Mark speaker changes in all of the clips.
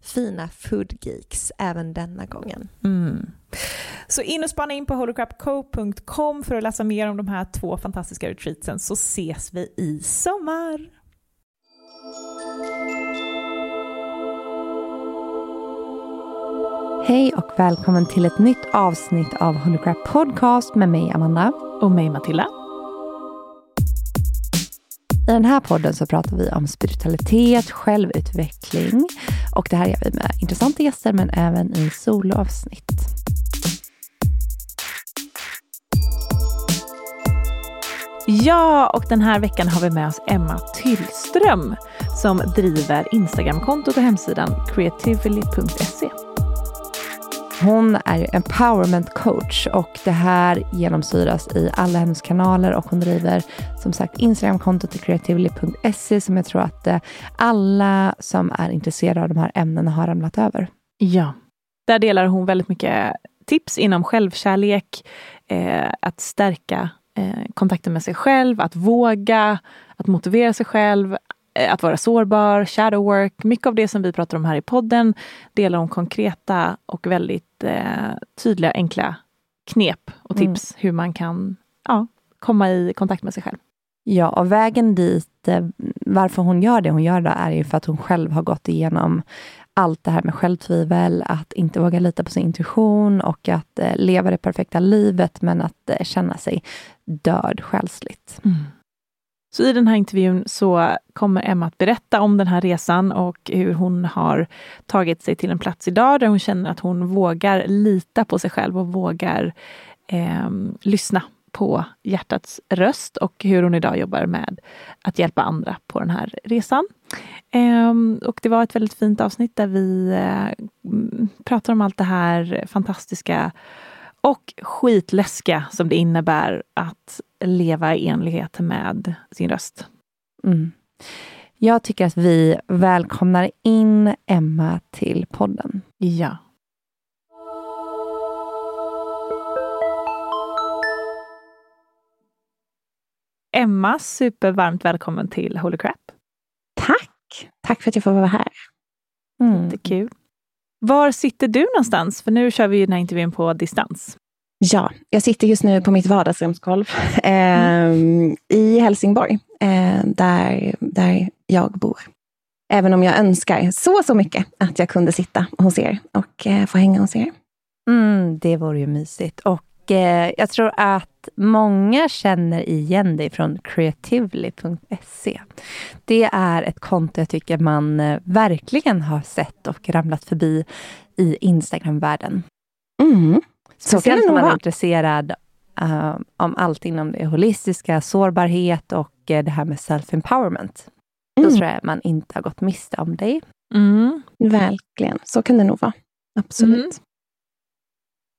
Speaker 1: fina foodgeeks även denna gången.
Speaker 2: Mm. Så in och spana in på holocrapco.com för att läsa mer om de här två fantastiska retreatsen så ses vi i sommar.
Speaker 1: Hej och välkommen till ett nytt avsnitt av Holocrap Podcast med mig Amanda.
Speaker 2: Och mig Matilda.
Speaker 1: I den här podden så pratar vi om spiritualitet, självutveckling och det här gör vi med intressanta gäster men även i soloavsnitt.
Speaker 2: Ja, och den här veckan har vi med oss Emma Tyllström som driver Instagramkontot och hemsidan creatively.se.
Speaker 1: Hon är empowerment coach och det här genomsyras i alla hennes kanaler och hon driver som sagt Instagramkontot till creatively.se som jag tror att eh, alla som är intresserade av de här ämnena har ramlat över.
Speaker 2: Ja, där delar hon väldigt mycket tips inom självkärlek, eh, att stärka eh, kontakten med sig själv, att våga, att motivera sig själv, att vara sårbar, shadow work, mycket av det som vi pratar om här i podden delar om konkreta och väldigt eh, tydliga, enkla knep och mm. tips mm. hur man kan ja, komma i kontakt med sig själv.
Speaker 1: Ja, och vägen dit, eh, varför hon gör det hon gör då, är ju för att hon själv har gått igenom allt det här med självtvivel, att inte våga lita på sin intuition och att eh, leva det perfekta livet, men att eh, känna sig död själsligt. Mm.
Speaker 2: Så i den här intervjun så kommer Emma att berätta om den här resan och hur hon har tagit sig till en plats idag där hon känner att hon vågar lita på sig själv och vågar eh, lyssna på hjärtats röst och hur hon idag jobbar med att hjälpa andra på den här resan. Ehm, och det var ett väldigt fint avsnitt där vi eh, pratar om allt det här fantastiska och skitläskiga som det innebär att leva i enlighet med sin röst.
Speaker 1: Mm. Jag tycker att vi välkomnar in Emma till podden.
Speaker 2: Ja. Emma, supervarmt välkommen till Holy Crap.
Speaker 3: Tack! Tack för att jag får vara här.
Speaker 2: Mm. Det är kul. Var sitter du någonstans? För nu kör vi den här intervjun på distans.
Speaker 3: Ja, jag sitter just nu på mitt vardagsrumsgolv eh, mm. i Helsingborg, eh, där, där jag bor. Även om jag önskar så, så mycket att jag kunde sitta hos er och eh, få hänga hos er.
Speaker 1: Mm, det vore ju mysigt. Och eh, jag tror att många känner igen dig från creatively.se. Det är ett konto jag tycker man eh, verkligen har sett och ramlat förbi i Instagram-världen.
Speaker 3: Mm.
Speaker 1: Speciellt om man är intresserad uh, om allt inom det holistiska, sårbarhet och uh, det här med self-empowerment. Mm. Då tror jag man inte har gått miste om dig.
Speaker 3: Mm. Verkligen, så kan det nog vara. Absolut. Mm.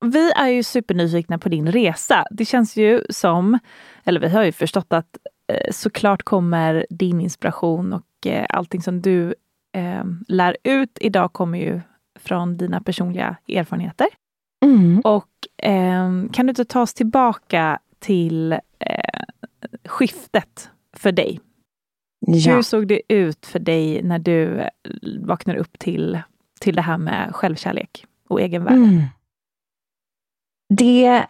Speaker 2: Vi är ju supernyfikna på din resa. Det känns ju som, eller vi har ju förstått att eh, såklart kommer din inspiration och eh, allting som du eh, lär ut idag kommer ju från dina personliga erfarenheter.
Speaker 3: Mm.
Speaker 2: Och eh, kan du inte ta oss tillbaka till eh, skiftet för dig? Ja. Hur såg det ut för dig när du eh, vaknade upp till, till det här med självkärlek och egenvärde? Mm.
Speaker 3: Det,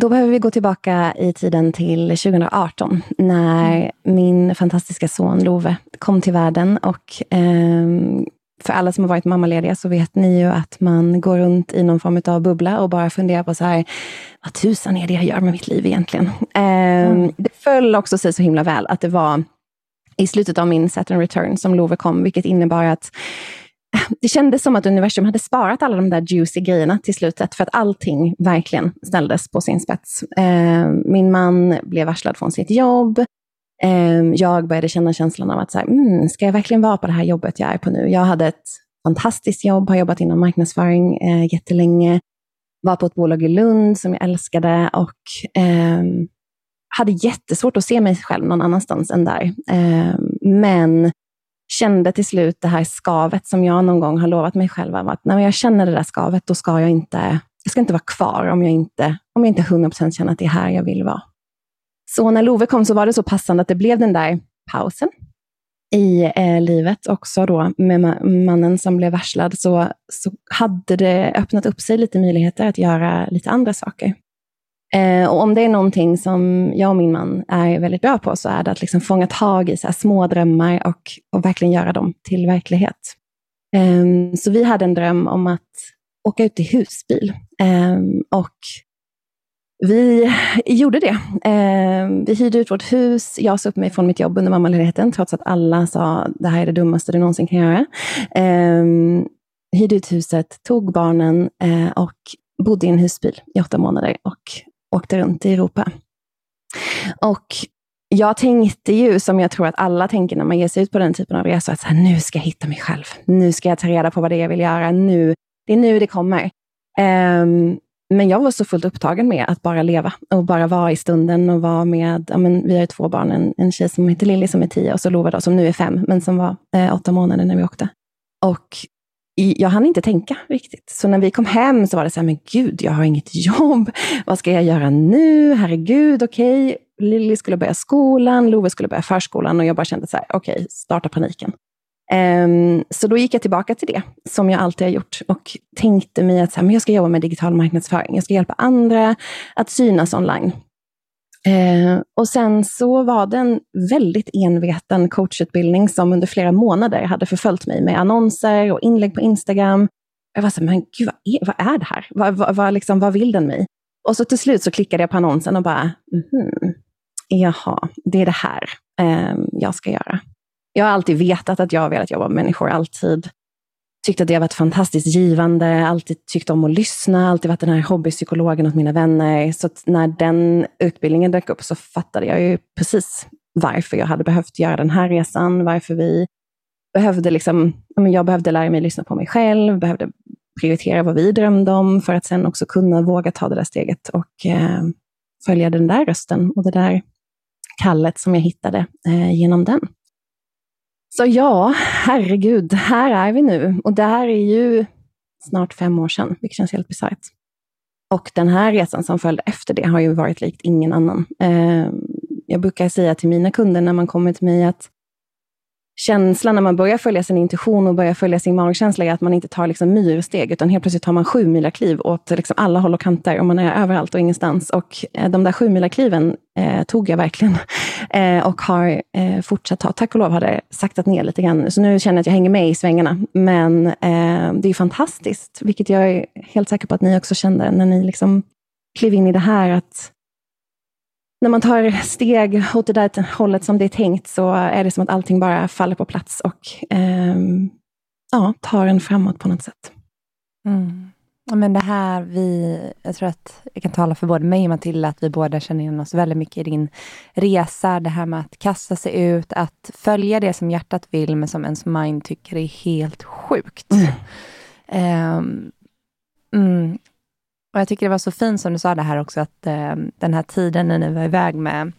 Speaker 3: då behöver vi gå tillbaka i tiden till 2018 när mm. min fantastiska son Love kom till världen och eh, för alla som har varit mammalediga så vet ni ju att man går runt i någon form av bubbla och bara funderar på så här, vad tusan är det jag gör med mitt liv egentligen? Eh, mm. Det föll också sig så himla väl att det var i slutet av min Saturn return som Love kom, vilket innebar att det kändes som att universum hade sparat alla de där juicy grejerna till slutet, för att allting verkligen ställdes på sin spets. Eh, min man blev varslad från sitt jobb. Eh, jag började känna känslan av att, så här, mm, ska jag verkligen vara på det här jobbet jag är på nu? Jag hade ett fantastiskt jobb, har jobbat inom marknadsföring eh, jättelänge, var på ett bolag i Lund som jag älskade och eh, hade jättesvårt att se mig själv någon annanstans än där. Eh, men kände till slut det här skavet som jag någon gång har lovat mig själv att när jag känner det där skavet, då ska jag inte, jag ska inte vara kvar om jag inte, om jag inte 100% känner att det är här jag vill vara. Så när Love kom så var det så passande att det blev den där pausen i eh, livet också då med ma mannen som blev varslad så, så hade det öppnat upp sig lite möjligheter att göra lite andra saker. Eh, och om det är någonting som jag och min man är väldigt bra på, så är det att liksom fånga tag i så små drömmar och, och verkligen göra dem till verklighet. Eh, så vi hade en dröm om att åka ut i husbil. Eh, och vi gjorde det. Eh, vi hyrde ut vårt hus. Jag sa upp mig från mitt jobb under mammaledigheten, trots att alla sa det här är det dummaste du någonsin kan göra. Eh, hyrde ut huset, tog barnen eh, och bodde i en husbil i åtta månader och åkte runt i Europa. Och jag tänkte ju, som jag tror att alla tänker när man ger sig ut på den typen av resor, att så här, nu ska jag hitta mig själv. Nu ska jag ta reda på vad det är jag vill göra. Nu, det är nu det kommer. Um, men jag var så fullt upptagen med att bara leva och bara vara i stunden och vara med, ja, men vi har ju två barn, en, en tjej som heter Lilly som är tio och så Lova då, som nu är fem, men som var eh, åtta månader när vi åkte. Och jag hann inte tänka riktigt. Så när vi kom hem så var det så här, men gud, jag har inget jobb. Vad ska jag göra nu? Herregud, okej. Okay. Lilly skulle börja skolan, Love skulle börja förskolan och jag bara kände så här, okej, okay, starta paniken. Um, så då gick jag tillbaka till det, som jag alltid har gjort och tänkte mig att så här, men jag ska jobba med digital marknadsföring. Jag ska hjälpa andra att synas online. Eh, och sen så var det en väldigt enveten coachutbildning som under flera månader hade förföljt mig med annonser och inlägg på Instagram. Jag var så men gud, vad är, vad är det här? Vad, vad, vad, liksom, vad vill den mig? Och så till slut så klickade jag på annonsen och bara, mm, jaha, det är det här eh, jag ska göra. Jag har alltid vetat att jag har velat jobba med människor, alltid tyckt att det har varit fantastiskt givande, alltid tyckt om att lyssna, alltid varit den här hobbypsykologen åt mina vänner. Så när den utbildningen dök upp så fattade jag ju precis varför jag hade behövt göra den här resan, varför vi behövde liksom, jag behövde lära mig lyssna på mig själv, behövde prioritera vad vi drömde om för att sen också kunna våga ta det där steget och eh, följa den där rösten och det där kallet som jag hittade eh, genom den. Så ja, herregud, här är vi nu. Och det här är ju snart fem år sedan, vilket känns helt bisarrt. Och den här resan som följde efter det har ju varit likt ingen annan. Eh, jag brukar säga till mina kunder när man kommer till mig att känslan när man börjar följa sin intuition och börjar följa sin magkänsla är att man inte tar liksom myrsteg, utan helt plötsligt tar man sju mila kliv åt liksom alla håll och kanter och man är överallt och ingenstans. Och eh, de där sju mila kliven eh, tog jag verkligen eh, och har eh, fortsatt ta. Tack och lov har det saktat ner lite grann, så nu känner jag att jag hänger med i svängarna. Men eh, det är fantastiskt, vilket jag är helt säker på att ni också kände när ni liksom klev in i det här, att när man tar steg åt det där hållet som det är tänkt, så är det som att allting bara faller på plats och eh, ja, tar en framåt på något sätt.
Speaker 1: Mm. Ja, men det här, vi, jag tror att jag kan tala för både mig och Matilda, att vi båda känner igen oss väldigt mycket i din resa. Det här med att kasta sig ut, att följa det som hjärtat vill, men som ens mind tycker är helt sjukt. Mm. Um, mm. Och Jag tycker det var så fint som du sa det här också, att eh, den här tiden när ni var iväg med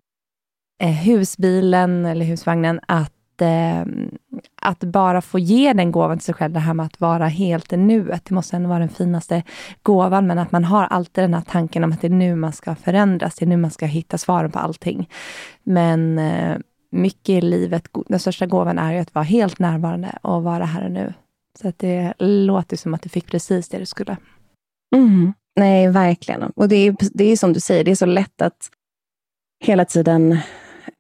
Speaker 1: eh, husbilen eller husvagnen, att, eh, att bara få ge den gåvan till sig själv, det här med att vara helt i nuet. Det måste ändå vara den finaste gåvan, men att man har alltid den här tanken om att det är nu man ska förändras, det är nu man ska hitta svaren på allting. Men eh, mycket i livet, den största gåvan är ju att vara helt närvarande och vara här och nu. Så att det låter som att du fick precis det du skulle.
Speaker 3: Mm. Nej, verkligen. Och det är, det är som du säger, det är så lätt att hela tiden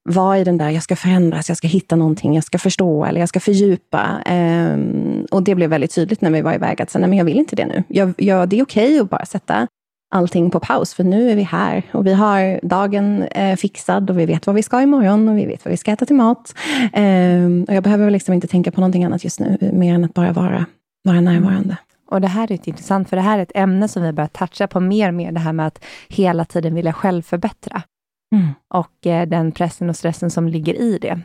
Speaker 3: vara i den där, jag ska förändras, jag ska hitta någonting, jag ska förstå eller jag ska fördjupa. Um, och det blev väldigt tydligt när vi var iväg, att nej, men jag vill inte det nu. Jag, jag, det är okej okay att bara sätta allting på paus, för nu är vi här och vi har dagen eh, fixad och vi vet vad vi ska imorgon och vi vet vad vi ska äta till mat. Um, och jag behöver liksom inte tänka på någonting annat just nu, mer än att bara vara, vara närvarande.
Speaker 1: Och det här är intressant, för det här är ett ämne som vi börjar toucha på mer och mer, det här med att hela tiden vilja självförbättra. Mm. Och eh, den pressen och stressen som ligger i det.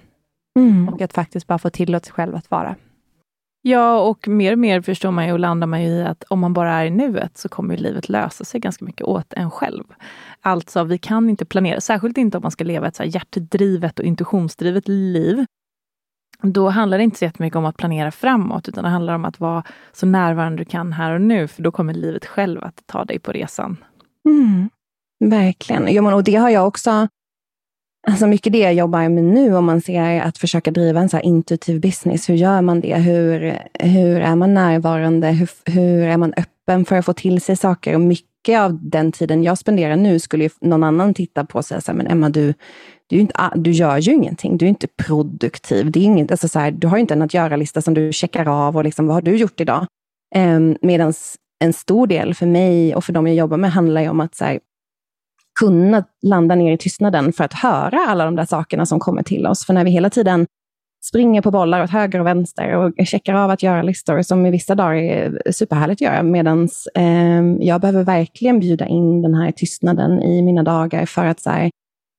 Speaker 1: Mm. Och att faktiskt bara få tillåta sig själv att vara.
Speaker 2: Ja, och mer och mer förstår man ju och landar man ju i att om man bara är i nuet så kommer livet lösa sig ganska mycket åt en själv. Alltså, vi kan inte planera, särskilt inte om man ska leva ett så här hjärtdrivet och intuitionsdrivet liv då handlar det inte så jättemycket om att planera framåt, utan det handlar om att vara så närvarande du kan här och nu, för då kommer livet själv att ta dig på resan.
Speaker 3: Mm, verkligen. Ja, men, och det har jag också, alltså mycket det jag jobbar med nu, om man ser att försöka driva en så intuitiv business. Hur gör man det? Hur, hur är man närvarande? Hur, hur är man öppen för att få till sig saker? Och mycket av den tiden jag spenderar nu skulle någon annan titta på och säga så här, men Emma, du, du, inte, du gör ju ingenting. Du är inte produktiv. Det är inget, alltså så här, du har inte en att göra-lista som du checkar av och liksom, vad har du gjort idag? Ehm, um, Medan en stor del för mig och för de jag jobbar med handlar ju om att så här, kunna landa ner i tystnaden för att höra alla de där sakerna som kommer till oss. För när vi hela tiden springer på bollar åt höger och vänster och checkar av att göra-listor, som i vissa dagar är superhärligt att göra, medan eh, jag behöver verkligen bjuda in den här tystnaden i mina dagar för att så här,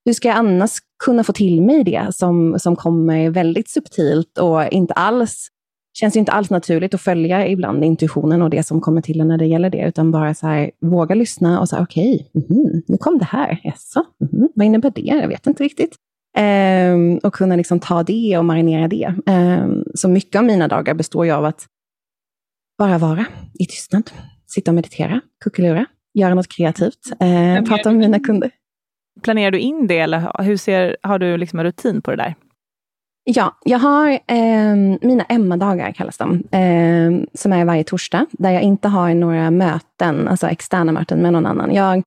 Speaker 3: hur ska jag annars kunna få till mig det som, som kommer väldigt subtilt och inte alls känns inte alls naturligt att följa ibland intuitionen och det som kommer till en när det gäller det, utan bara så här, våga lyssna och säga okej, okay, mm, nu kom det här, jaså, mm, vad innebär det? Jag vet inte riktigt. Um, och kunna liksom ta det och marinera det. Um, så mycket av mina dagar består ju av att bara vara i tystnad, sitta och meditera, kuckelura, göra något kreativt, uh, prata med mina kunder.
Speaker 2: Planerar du in det eller hur ser, har du liksom en rutin på det där?
Speaker 3: Ja, jag har eh, mina Emma-dagar, kallas de, eh, som är varje torsdag, där jag inte har några möten, alltså externa möten med någon annan. Jag,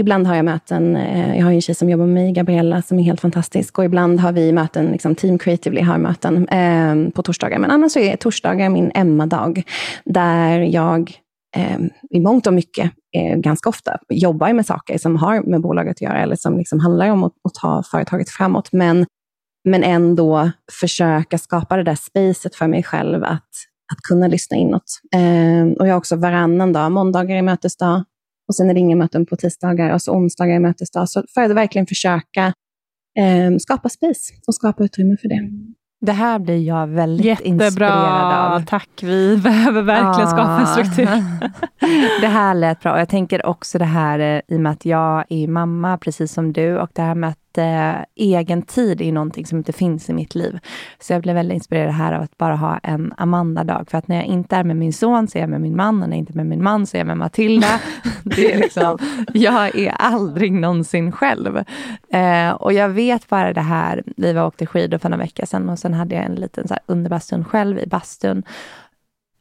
Speaker 3: ibland har jag möten, eh, jag har en tjej som jobbar med mig, Gabriella, som är helt fantastisk, och ibland har vi möten, liksom Team Creatively har möten eh, på torsdagar. Men annars så är torsdagar min Emma-dag, där jag Ehm, i mångt och mycket eh, ganska ofta jobbar med saker som har med bolaget att göra eller som liksom handlar om att, att ta företaget framåt. Men, men ändå försöka skapa det där spacet för mig själv att, att kunna lyssna inåt. Eh, och jag har också varannan dag, måndagar är mötesdag och sen är det inga möten på tisdagar och så onsdagar är mötesdag. Så för att verkligen försöka eh, skapa space och skapa utrymme för det.
Speaker 1: Det här blir jag väldigt
Speaker 2: Jättebra.
Speaker 1: inspirerad av.
Speaker 2: Tack, vi behöver verkligen ah. skapa en struktur.
Speaker 1: det här lät bra. Jag tänker också det här eh, i och med att jag är mamma, precis som du, och det här med att att eh, egen tid är någonting som inte finns i mitt liv. Så jag blev väldigt inspirerad här av att bara ha en Amanda-dag. För att när jag inte är med min son så är jag med min man och när jag inte är med min man så är jag med Matilda. det är liksom, jag är aldrig någonsin själv. Eh, och jag vet bara det här, vi var och åkte skidor för några veckor sedan och sen hade jag en liten så underbar stund själv i bastun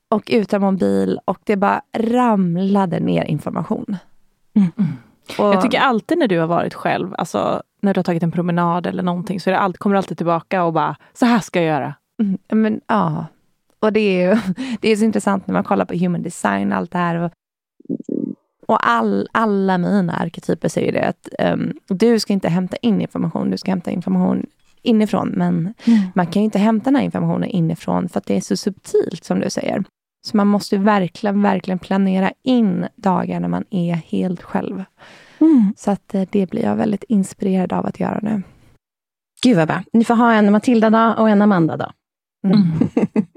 Speaker 1: och utan mobil och det bara ramlade ner information.
Speaker 2: Mm. Och, jag tycker alltid när du har varit själv, alltså när du har tagit en promenad eller någonting, så är det alltid, kommer du alltid tillbaka och bara, så här ska jag göra.
Speaker 1: Mm, men, ja. Och det är, ju, det är så intressant när man kollar på human design och allt det här. Och, och all, alla mina arketyper säger det, att um, du ska inte hämta in information, du ska hämta information inifrån. Men mm. man kan ju inte hämta den här informationen inifrån, för att det är så subtilt, som du säger. Så man måste verkligen, verkligen planera in dagar när man är helt själv. Mm. Så att eh, det blir jag väldigt inspirerad av att göra nu.
Speaker 3: Gud vad bra. Ni får ha en Matilda-dag och en Amanda-dag. Mm. mm.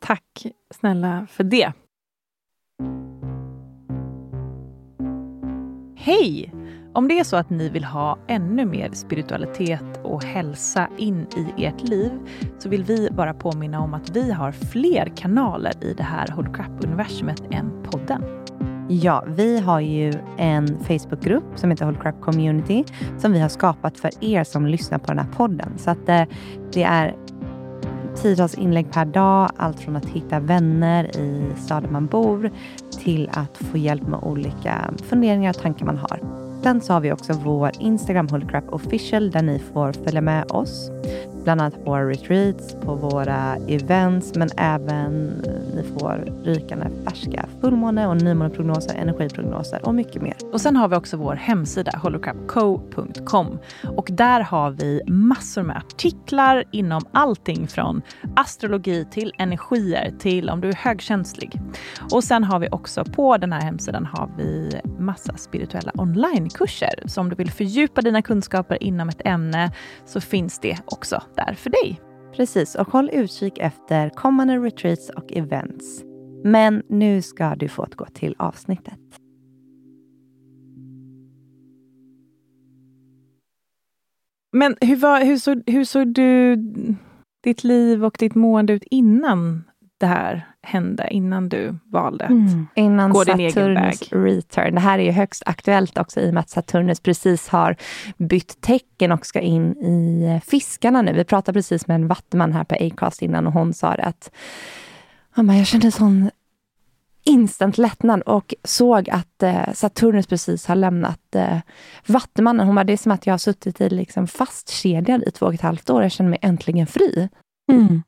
Speaker 2: Tack snälla för det. Hej! Om det är så att ni vill ha ännu mer spiritualitet och hälsa in i ert liv så vill vi bara påminna om att vi har fler kanaler i det här Hold Crap-universumet än podden.
Speaker 1: Ja, vi har ju en Facebookgrupp som heter Hold Crap Community som vi har skapat för er som lyssnar på den här podden. Så att det, det är tiotals inlägg per dag, allt från att hitta vänner i staden man bor till att få hjälp med olika funderingar och tankar man har. Sen så har vi också vår Instagram Holycrap official där ni får följa med oss. Bland annat på våra retreats, på våra events, men även ni får rykande färska fullmåne och nymåneprognoser, energiprognoser och mycket mer.
Speaker 2: Och sen har vi också vår hemsida holocrapco.com och där har vi massor med artiklar inom allting från astrologi till energier till om du är högkänslig. Och sen har vi också på den här hemsidan har vi massa spirituella onlinekurser. Så om du vill fördjupa dina kunskaper inom ett ämne så finns det också där för dig.
Speaker 1: Precis, och håll utkik efter kommande retreats och events. Men nu ska du få gå till avsnittet.
Speaker 2: Men hur, var, hur, såg, hur såg du ditt liv och ditt mående ut innan det här hände innan du valde att mm.
Speaker 1: innan gå din egen väg? return. Det här är ju högst aktuellt också i och med att Saturnus precis har bytt tecken och ska in i fiskarna nu. Vi pratade precis med en vattenman här på Acast innan och hon sa att jag kände sån instant lättnad och såg att eh, Saturnus precis har lämnat eh, Vattumannen. Hon bara, det är som att jag har suttit i liksom fastkedjad i två och ett halvt år. Jag känner mig äntligen fri. Mm.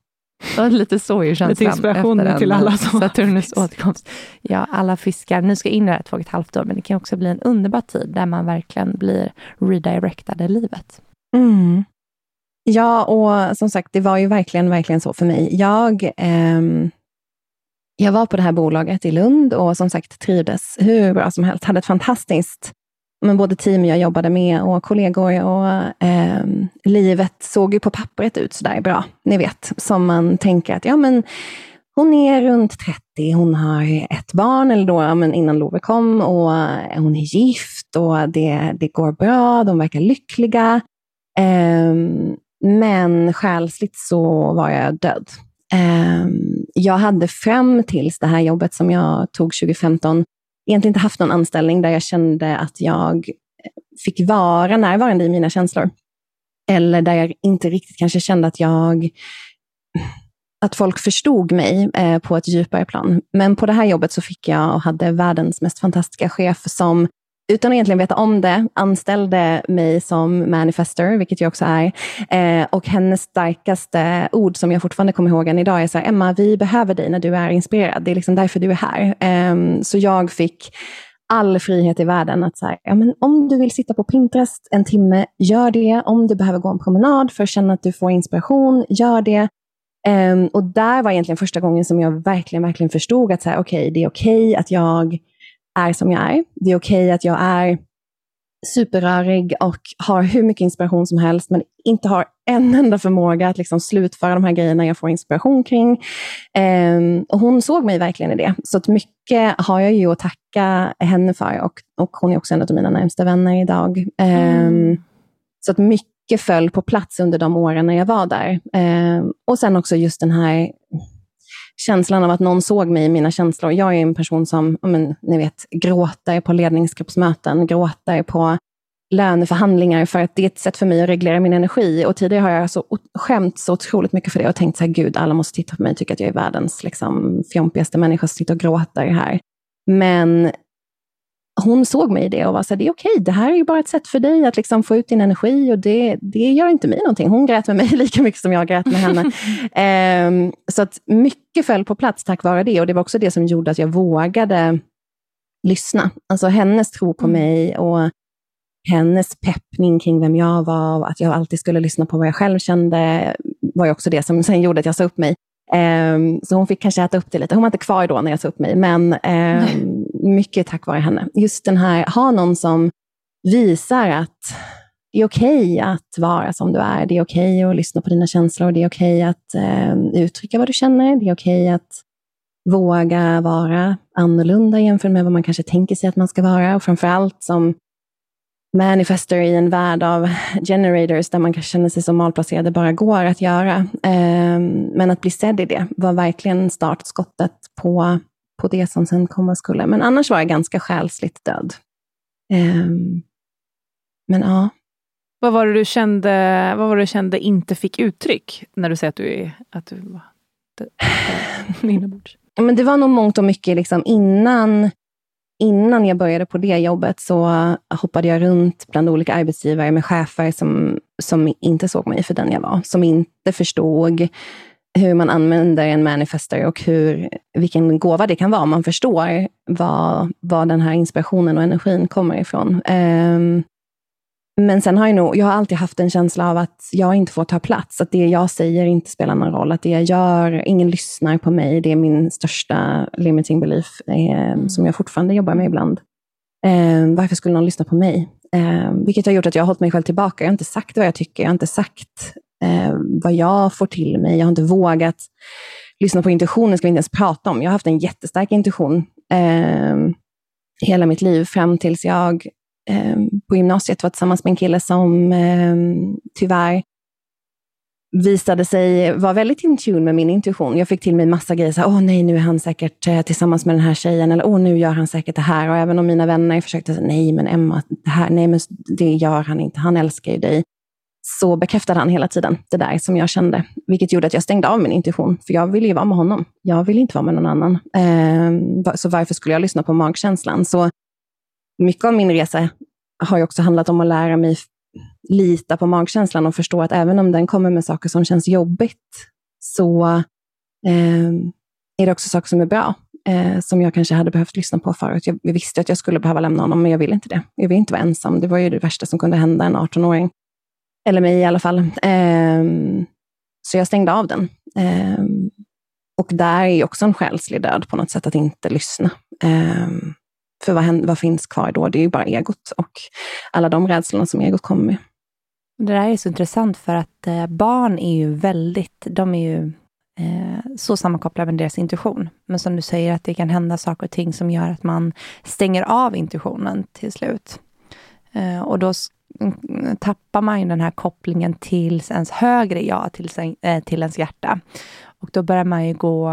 Speaker 1: Och lite så är känslan. Lite
Speaker 2: inspiration efter till alla som
Speaker 1: Saturnus återkomst. Ja, alla fiskar. Nu ska in i det här två och ett halvt år, men det kan också bli en underbar tid där man verkligen blir redirectad i livet.
Speaker 3: Mm. Ja, och som sagt, det var ju verkligen, verkligen så för mig. Jag, ehm, jag var på det här bolaget i Lund och som sagt trivdes hur bra som helst. Hade ett fantastiskt men både team jag jobbade med och kollegor och eh, livet såg ju på pappret ut sådär bra. Ni vet, som man tänker att ja, men hon är runt 30, hon har ett barn, eller då men innan Love kom, och hon är gift och det, det går bra, de verkar lyckliga. Eh, men själsligt så var jag död. Eh, jag hade fram tills det här jobbet som jag tog 2015 egentligen inte haft någon anställning där jag kände att jag eh, fick vara närvarande i mina känslor. Eller där jag inte riktigt kanske kände att jag att folk förstod mig eh, på ett djupare plan. Men på det här jobbet så fick jag och hade världens mest fantastiska chef som utan att egentligen veta om det, anställde mig som manifester, vilket jag också är. Eh, och hennes starkaste ord, som jag fortfarande kommer ihåg än idag, är så här, Emma, vi behöver dig när du är inspirerad. Det är liksom därför du är här. Eh, så jag fick all frihet i världen att säga, ja, men om du vill sitta på Pinterest en timme, gör det. Om du behöver gå en promenad för att känna att du får inspiration, gör det. Eh, och där var egentligen första gången som jag verkligen, verkligen förstod att okej, okay, det är okej okay att jag är som jag är. Det är okej okay att jag är superrörig och har hur mycket inspiration som helst, men inte har en enda förmåga att liksom slutföra de här grejerna jag får inspiration kring. Um, och hon såg mig verkligen i det. Så att mycket har jag ju att tacka henne för och, och hon är också en av mina närmsta vänner idag. Um, mm. Så att mycket föll på plats under de åren när jag var där. Eh, och sen också just den här känslan av att någon såg mig i mina känslor. Jag är en person som, men, ni vet, gråter på ledningsgruppsmöten, gråter på löneförhandlingar för att det är ett sätt för mig att reglera min energi. Och tidigare har jag så skämt så otroligt mycket för det och tänkt så här, gud, alla måste titta på mig och tycka att jag är världens liksom, fjompigaste människa som sitter och gråter här. Men hon såg mig i det och var så här, det är okej, det här är ju bara ett sätt för dig att liksom få ut din energi och det, det gör inte mig någonting. Hon grät med mig lika mycket som jag grät med henne. um, så att mycket föll på plats tack vare det och det var också det som gjorde att jag vågade lyssna. Alltså hennes tro på mm. mig och hennes peppning kring vem jag var, och att jag alltid skulle lyssna på vad jag själv kände, var ju också det som sen gjorde att jag sa upp mig. Um, så hon fick kanske äta upp det lite. Hon var inte kvar då när jag sa upp mig, men um, mycket tack vare henne. Just den här, ha någon som visar att det är okej okay att vara som du är. Det är okej okay att lyssna på dina känslor. Det är okej okay att eh, uttrycka vad du känner. Det är okej att våga vara annorlunda jämfört med vad man kanske tänker sig att man ska vara. Och framför allt som manifester i en värld av generators där man kan känna sig som malplacerad, bara går att göra. Ehm, men att bli sedd i det var verkligen startskottet på, på det som sen komma skulle. Men annars var jag ganska själsligt död. Um, men ja.
Speaker 2: Vad var det du kände, vad var du kände inte fick uttryck när du säger att du, att du var inombords?
Speaker 3: Men det var nog mångt och mycket liksom innan innan jag började på det jobbet så hoppade jag runt bland olika arbetsgivare med chefer som, som inte såg mig för den jag var. Som inte förstod hur man använder en manifester och hur, vilken gåva det kan vara om man förstår var, var den här inspirationen och energin kommer ifrån. Um, men sen har jag nog, jag har alltid haft en känsla av att jag inte får ta plats, att det jag säger inte spelar någon roll, att det jag gör, ingen lyssnar på mig, det är min största limiting belief, mm. som jag fortfarande jobbar med ibland. Eh, varför skulle någon lyssna på mig? Eh, vilket har gjort att jag har hållit mig själv tillbaka. Jag har inte sagt vad jag tycker, jag har inte sagt eh, vad jag får till mig, jag har inte vågat lyssna på intuitionen, ska vi inte ens prata om. Jag har haft en jättestark intuition eh, hela mitt liv, fram tills jag eh, på gymnasiet var tillsammans med en kille som eh, tyvärr visade sig vara väldigt in tune med min intuition. Jag fick till mig massa grejer, åh nej, nu är han säkert eh, tillsammans med den här tjejen, eller åh, nu gör han säkert det här. Och även om mina vänner försökte säga, nej men Emma, det här, nej men det gör han inte, han älskar ju dig. Så bekräftade han hela tiden det där som jag kände, vilket gjorde att jag stängde av min intuition, för jag ville ju vara med honom. Jag ville inte vara med någon annan. Ehm, så varför skulle jag lyssna på magkänslan? Så mycket av min resa har ju också handlat om att lära mig lita på magkänslan och förstå att även om den kommer med saker som känns jobbigt, så eh, är det också saker som är bra, eh, som jag kanske hade behövt lyssna på förut. Jag, jag visste att jag skulle behöva lämna honom, men jag ville inte det. Jag ville inte vara ensam. Det var ju det värsta som kunde hända en 18-åring. Eller mig i alla fall. Eh, så jag stängde av den. Eh, och där är också en själslig död på något sätt, att inte lyssna. Ehm, för vad, händer, vad finns kvar då? Det är ju bara egot och alla de rädslorna som egot kommer med.
Speaker 1: Det där är så intressant för att eh, barn är ju väldigt, de är ju eh, så sammankopplade med deras intuition. Men som du säger, att det kan hända saker och ting som gör att man stänger av intuitionen till slut. Eh, och då tappar man ju den här kopplingen till ens högre jag, till, eh, till ens hjärta. Och då börjar man ju gå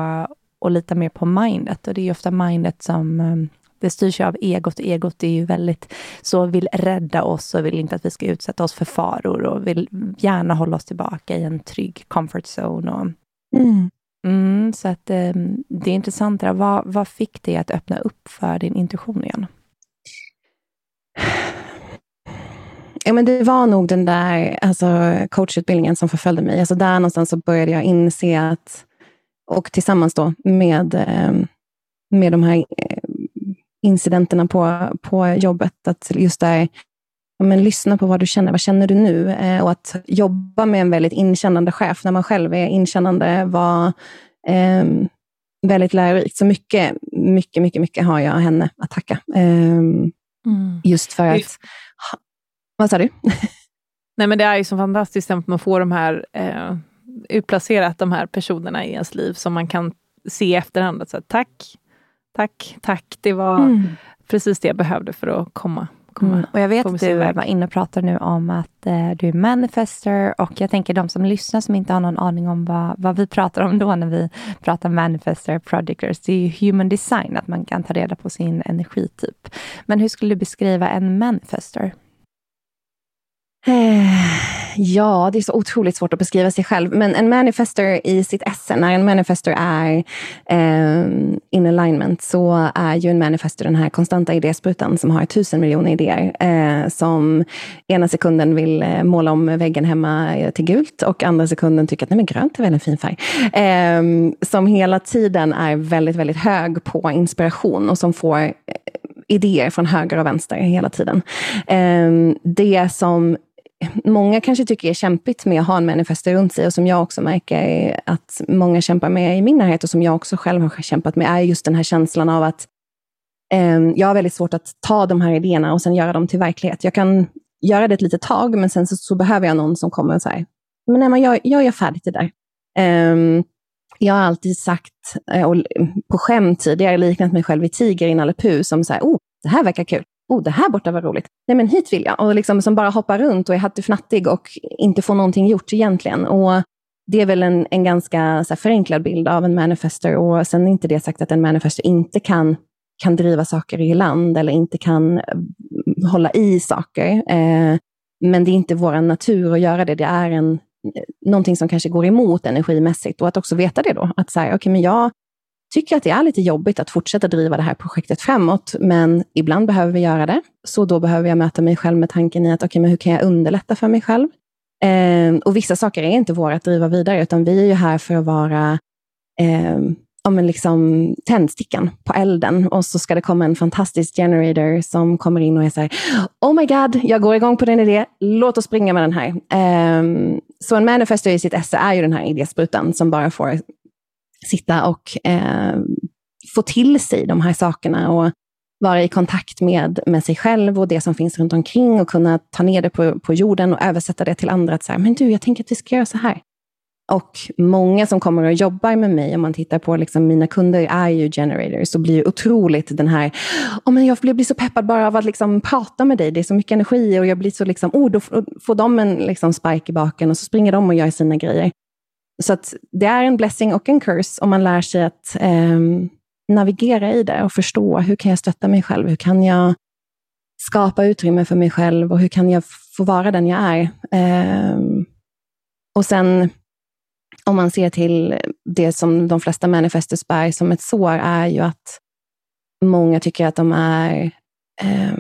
Speaker 1: och lita mer på mindet. Och det är ofta mindet som eh, det styrs av egot. Egot är ju väldigt så, vill rädda oss och vill inte att vi ska utsätta oss för faror och vill gärna hålla oss tillbaka i en trygg comfort zone. Och, mm. Mm, så att eh, det är intressant. Vad, vad fick dig att öppna upp för din intuition igen?
Speaker 3: Ja, men det var nog den där alltså, coachutbildningen som förföljde mig. Alltså, där någonstans så började jag inse att, och tillsammans då med, eh, med de här eh, incidenterna på, på jobbet. Att just där, ja, men lyssna på vad du känner. Vad känner du nu? Eh, och att jobba med en väldigt inkännande chef när man själv är inkännande var eh, väldigt lärorikt. Så mycket, mycket, mycket, mycket har jag henne att tacka. Eh, mm. Just för att... Vad sa du?
Speaker 2: Nej, men det är ju så fantastiskt att man får de här eh, utplacerat de här personerna i ens liv som man kan se i efterhand. Att säga, tack, Tack, tack. Det var mm. precis det jag behövde för att komma, komma
Speaker 1: mm. Och jag vet
Speaker 2: att
Speaker 1: du var inne och pratade nu om att eh, du är manifester och jag tänker de som lyssnar som inte har någon aning om vad, vad vi pratar om då när vi pratar manifester projectors, det är ju human design, att man kan ta reda på sin energityp. Men hur skulle du beskriva en manifester?
Speaker 3: Eh, ja, det är så otroligt svårt att beskriva sig själv. Men en manifester i sitt esse, när en manifester är eh, in alignment, så är ju en manifester den här konstanta idésprutan som har tusen miljoner idéer. Eh, som ena sekunden vill eh, måla om väggen hemma eh, till gult och andra sekunden tycker att nej men grönt är väl en fin färg. Eh, som hela tiden är väldigt, väldigt hög på inspiration och som får idéer från höger och vänster hela tiden. Ehm, det som många kanske tycker är kämpigt med att ha en manifester runt sig och som jag också märker att många kämpar med i min närhet och som jag också själv har kämpat med, är just den här känslan av att eh, jag har väldigt svårt att ta de här idéerna och sen göra dem till verklighet. Jag kan göra det ett litet tag, men sen så, så behöver jag någon som kommer och säger, men Emma, jag, jag gör färdigt det där. Eh, jag har alltid sagt, eh, och på skämt tidigare, liknat mig själv vid tiger i Nalle Puh, som säger, oh, det här verkar kul oh, det här borta var roligt. Nej, men hit vill jag. Och liksom som bara hoppar runt och är hattifnattig och inte får någonting gjort egentligen. Och det är väl en, en ganska så här, förenklad bild av en manifester. Och sen är inte det sagt att en manifester inte kan, kan driva saker i land eller inte kan mm, hålla i saker. Eh, men det är inte vår natur att göra det. Det är en, eh, någonting som kanske går emot energimässigt. Och att också veta det då. Att så här, okay, men jag tycker att det är lite jobbigt att fortsätta driva det här projektet framåt, men ibland behöver vi göra det. Så då behöver jag möta mig själv med tanken i att, okej, okay, men hur kan jag underlätta för mig själv? Eh, och vissa saker är inte våra att driva vidare, utan vi är ju här för att vara eh, om en liksom tändstickan på elden och så ska det komma en fantastisk generator som kommer in och är så här, oh my god, jag går igång på den idé, låt oss springa med den här. Um, så en manifester i sitt esse är ju den här idésprutan som bara får sitta och eh, få till sig de här sakerna och vara i kontakt med, med sig själv och det som finns runt omkring och kunna ta ner det på, på jorden och översätta det till andra. Att säga, men du, jag tänker att vi ska göra så här. Och många som kommer och jobbar med mig, om man tittar på liksom, mina kunder, är ju generators och blir otroligt den här, oh, men jag blir så peppad bara av att liksom, prata med dig, det är så mycket energi och jag blir så, liksom, oh, då får de en liksom, spark i baken och så springer de och gör sina grejer. Så att det är en blessing och en curse om man lär sig att eh, navigera i det och förstå hur kan jag stötta mig själv? Hur kan jag skapa utrymme för mig själv och hur kan jag få vara den jag är? Eh, och sen om man ser till det som de flesta manifestus bär som ett sår, är ju att många tycker att de är eh,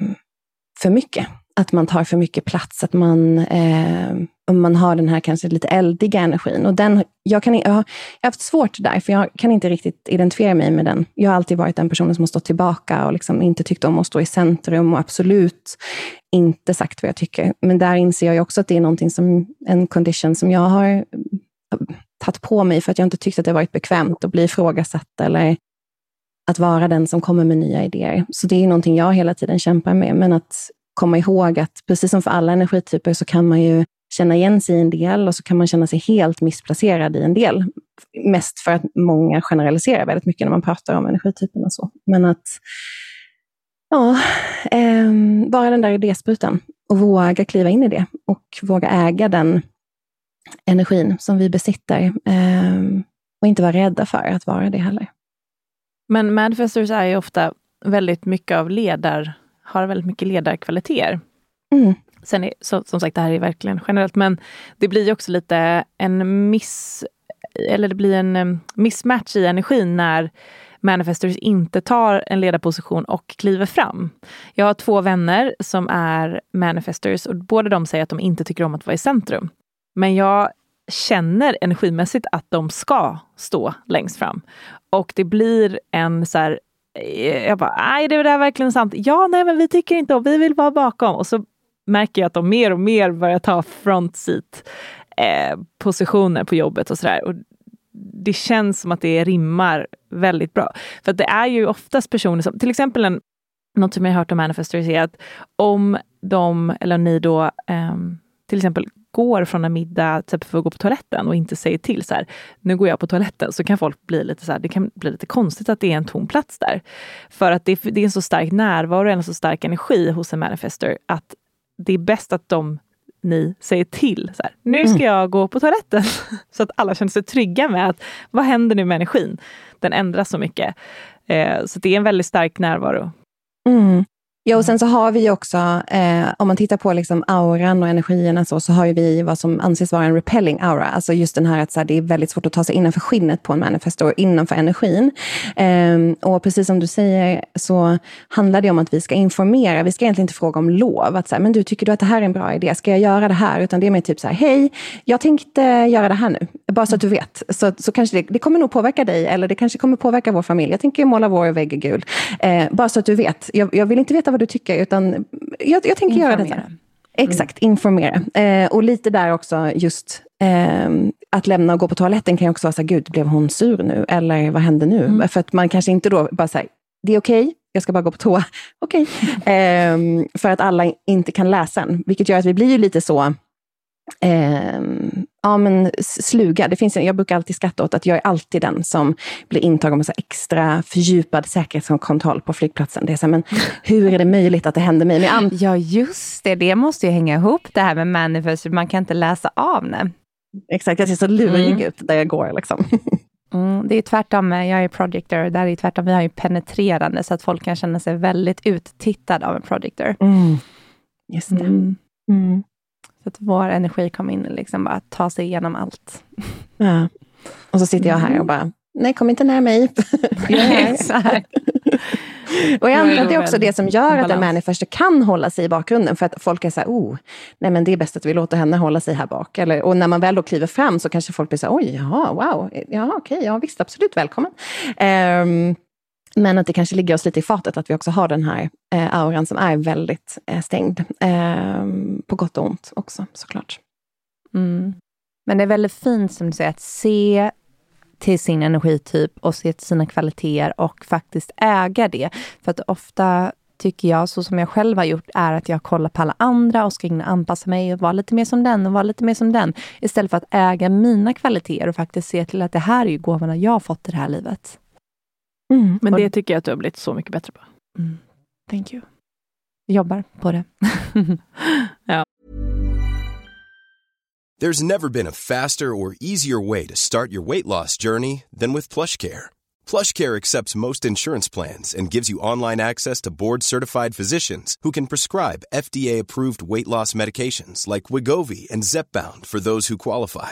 Speaker 3: för mycket. Att man tar för mycket plats, att man eh, man har den här kanske lite eldiga energin. Och den, jag, kan, jag, har, jag har haft svårt där, för jag kan inte riktigt identifiera mig med den. Jag har alltid varit den personen som har stått tillbaka och liksom inte tyckt om att stå i centrum och absolut inte sagt vad jag tycker. Men där inser jag också att det är någonting som, en condition som jag har eh, tagit på mig för att jag inte tyckt att det varit bekvämt att bli ifrågasatt eller att vara den som kommer med nya idéer. Så det är någonting jag hela tiden kämpar med. Men att komma ihåg att precis som för alla energityper så kan man ju känna igen sig i en del och så kan man känna sig helt missplacerad i en del. Mest för att många generaliserar väldigt mycket när man pratar om energityperna. Så. Men att ja, eh, vara den där idésprutan och våga kliva in i det och våga äga den energin som vi besitter. Eh, och inte vara rädda för att vara det heller.
Speaker 2: Men manifestors är ju ofta väldigt mycket av ledar, har väldigt mycket ledarkvaliteter. Mm. Sen är, så, som sagt, det här är verkligen generellt, men det blir också lite en miss, eller det blir en mismatch i energin när manifestors inte tar en ledarposition och kliver fram. Jag har två vänner som är manifestors och båda de säger att de inte tycker om att vara i centrum. Men jag känner energimässigt att de ska stå längst fram. Och det blir en så här, Eh, jag bara, nej det är det verkligen sant? Ja, nej men vi tycker inte om, vi vill vara bakom. Och så märker jag att de mer och mer börjar ta front seat eh, positioner på jobbet och sådär. Det känns som att det rimmar väldigt bra. För det är ju oftast personer som, till exempel en, något som jag har hört om manifestors är att om de, eller ni då, eh, till exempel går från en middag typ för att gå på toaletten och inte säger till så här, nu går jag på toaletten, så kan folk bli lite så här, det kan bli lite konstigt att det är en tom plats där. För att det, det är en så stark närvaro, en så stark energi hos en manifester, att det är bäst att de ni säger till. Så här, nu ska mm. jag gå på toaletten. så att alla känner sig trygga med att vad händer nu med energin? Den ändras så mycket. Eh, så det är en väldigt stark närvaro.
Speaker 3: Mm. Ja, och sen så har vi också, eh, om man tittar på liksom auran och energierna så, så har vi vad som anses vara en repelling aura. Alltså just den här att så här, det är väldigt svårt att ta sig innanför skinnet på en manifestor, innanför energin. Eh, och precis som du säger så handlar det om att vi ska informera. Vi ska egentligen inte fråga om lov. Att så här, men du, tycker du att det här är en bra idé? Ska jag göra det här? Utan det är mer typ så här, hej, jag tänkte göra det här nu. Bara så att du vet. Så, så kanske det, det kommer nog påverka dig, eller det kanske kommer påverka vår familj. Jag tänker måla vår vägg gul. Eh, bara så att du vet. Jag, jag vill inte veta vad du tycker, utan jag, jag tänker göra detta. Exakt, informera. Eh, och lite där också just eh, att lämna och gå på toaletten kan ju också vara så här, gud, blev hon sur nu? Eller vad hände nu? Mm. För att man kanske inte då bara säger, det är okej, okay, jag ska bara gå på toa. Okej. Okay. Eh, för att alla inte kan läsa en, vilket gör att vi blir ju lite så eh, ja, men sluga. Det finns, jag brukar alltid skratta åt att jag är alltid den som blir intagen med så extra fördjupad säkerhetskontroll på flygplatsen. Det är så här, men hur är det möjligt att det händer mig? Men
Speaker 1: ja, just det. Det måste ju hänga ihop det här med manifest. Man kan inte läsa av det.
Speaker 3: Exakt, jag ser så lurig mm. ut där jag går. Liksom.
Speaker 1: Mm, det är tvärtom, jag är projector, där är tvärtom, vi har ju penetrerande, så att folk kan känna sig väldigt uttittad av en projector.
Speaker 3: Mm. Just det. Mm.
Speaker 1: Mm. Så att vår energi kommer in liksom bara ta sig igenom allt.
Speaker 3: Ja. Och så sitter jag här och bara, nej kom inte nära mig. och jag antar att det är också det som gör att en manifester kan hålla sig i bakgrunden. För att folk är så här, oh, nej men det är bäst att vi låter henne hålla sig här bak. Eller, och när man väl då kliver fram så kanske folk blir så här, oj, jaha, wow, ja okej, okay, ja visst, absolut, välkommen. Um, men att det kanske ligger oss lite i fatet att vi också har den här eh, auran som är väldigt eh, stängd. Eh, på gott och ont också såklart.
Speaker 1: Mm. Men det är väldigt fint som du säger, att se till sin energityp och se till sina kvaliteter och faktiskt äga det. För att ofta tycker jag, så som jag själv har gjort, är att jag kollar på alla andra och ska in och anpassa mig och vara lite mer som den och vara lite mer som den. Istället för att äga mina kvaliteter och faktiskt se till att det här är ju gåvorna jag har fått i det här livet.
Speaker 2: Mm. Men det tycker jag att du har blivit så mycket bättre på.
Speaker 1: Mm. Thank you. Jobbar på det.
Speaker 2: ja.
Speaker 4: There's never been a faster or easier way to start your weight loss journey than with PlushCare. PlushCare accepts most insurance plans and gives you online access to board-certified physicians who can prescribe FDA-approved weight loss medications like Wigovi and Zepbound for those who qualify.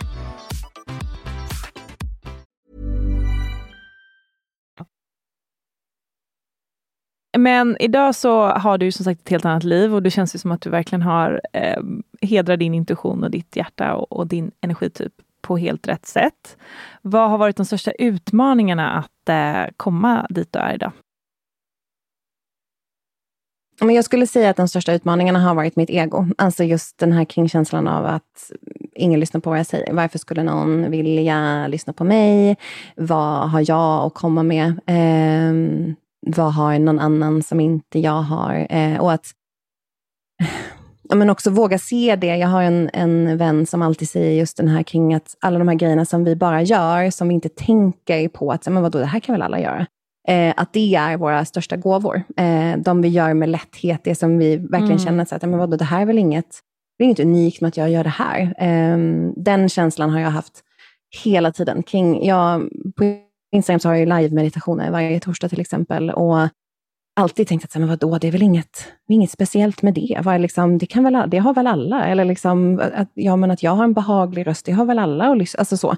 Speaker 2: Men idag så har du som sagt ett helt annat liv och det känns ju som att du verkligen har eh, hedrar din intuition och ditt hjärta och, och, din energityp på helt rätt sätt. Vad har varit de största utmaningarna att eh, komma dit du är idag?
Speaker 3: Men jag skulle säga att de största utmaningarna har varit mitt ego. Alltså just den här kringkänslan av att ingen lyssnar på vad jag säger. Varför skulle någon vilja lyssna på mig? Vad har jag att komma med? Eh, vad har någon annan som inte jag har? Eh, och att ja, men också våga se det. Jag har en, en vän som alltid säger just den här kring att alla de här grejerna som vi bara gör, som vi inte tänker på att, men vadå, det här kan väl alla göra? Eh, att det är våra största gåvor. Eh, de vi gör med lätthet, det som vi verkligen mm. känner att, men vadå, det här är väl inget, det är inget unikt med att jag gör det här. Eh, den känslan har jag haft hela tiden. Kring, jag, på Instagram så har jag live-meditationer varje torsdag till exempel. Och alltid tänkt att men vadå, det är väl inget, inget speciellt med det. Var liksom, det, kan väl, det har väl alla? Eller liksom, att, ja, men att jag har en behaglig röst, det har väl alla? Och, alltså så.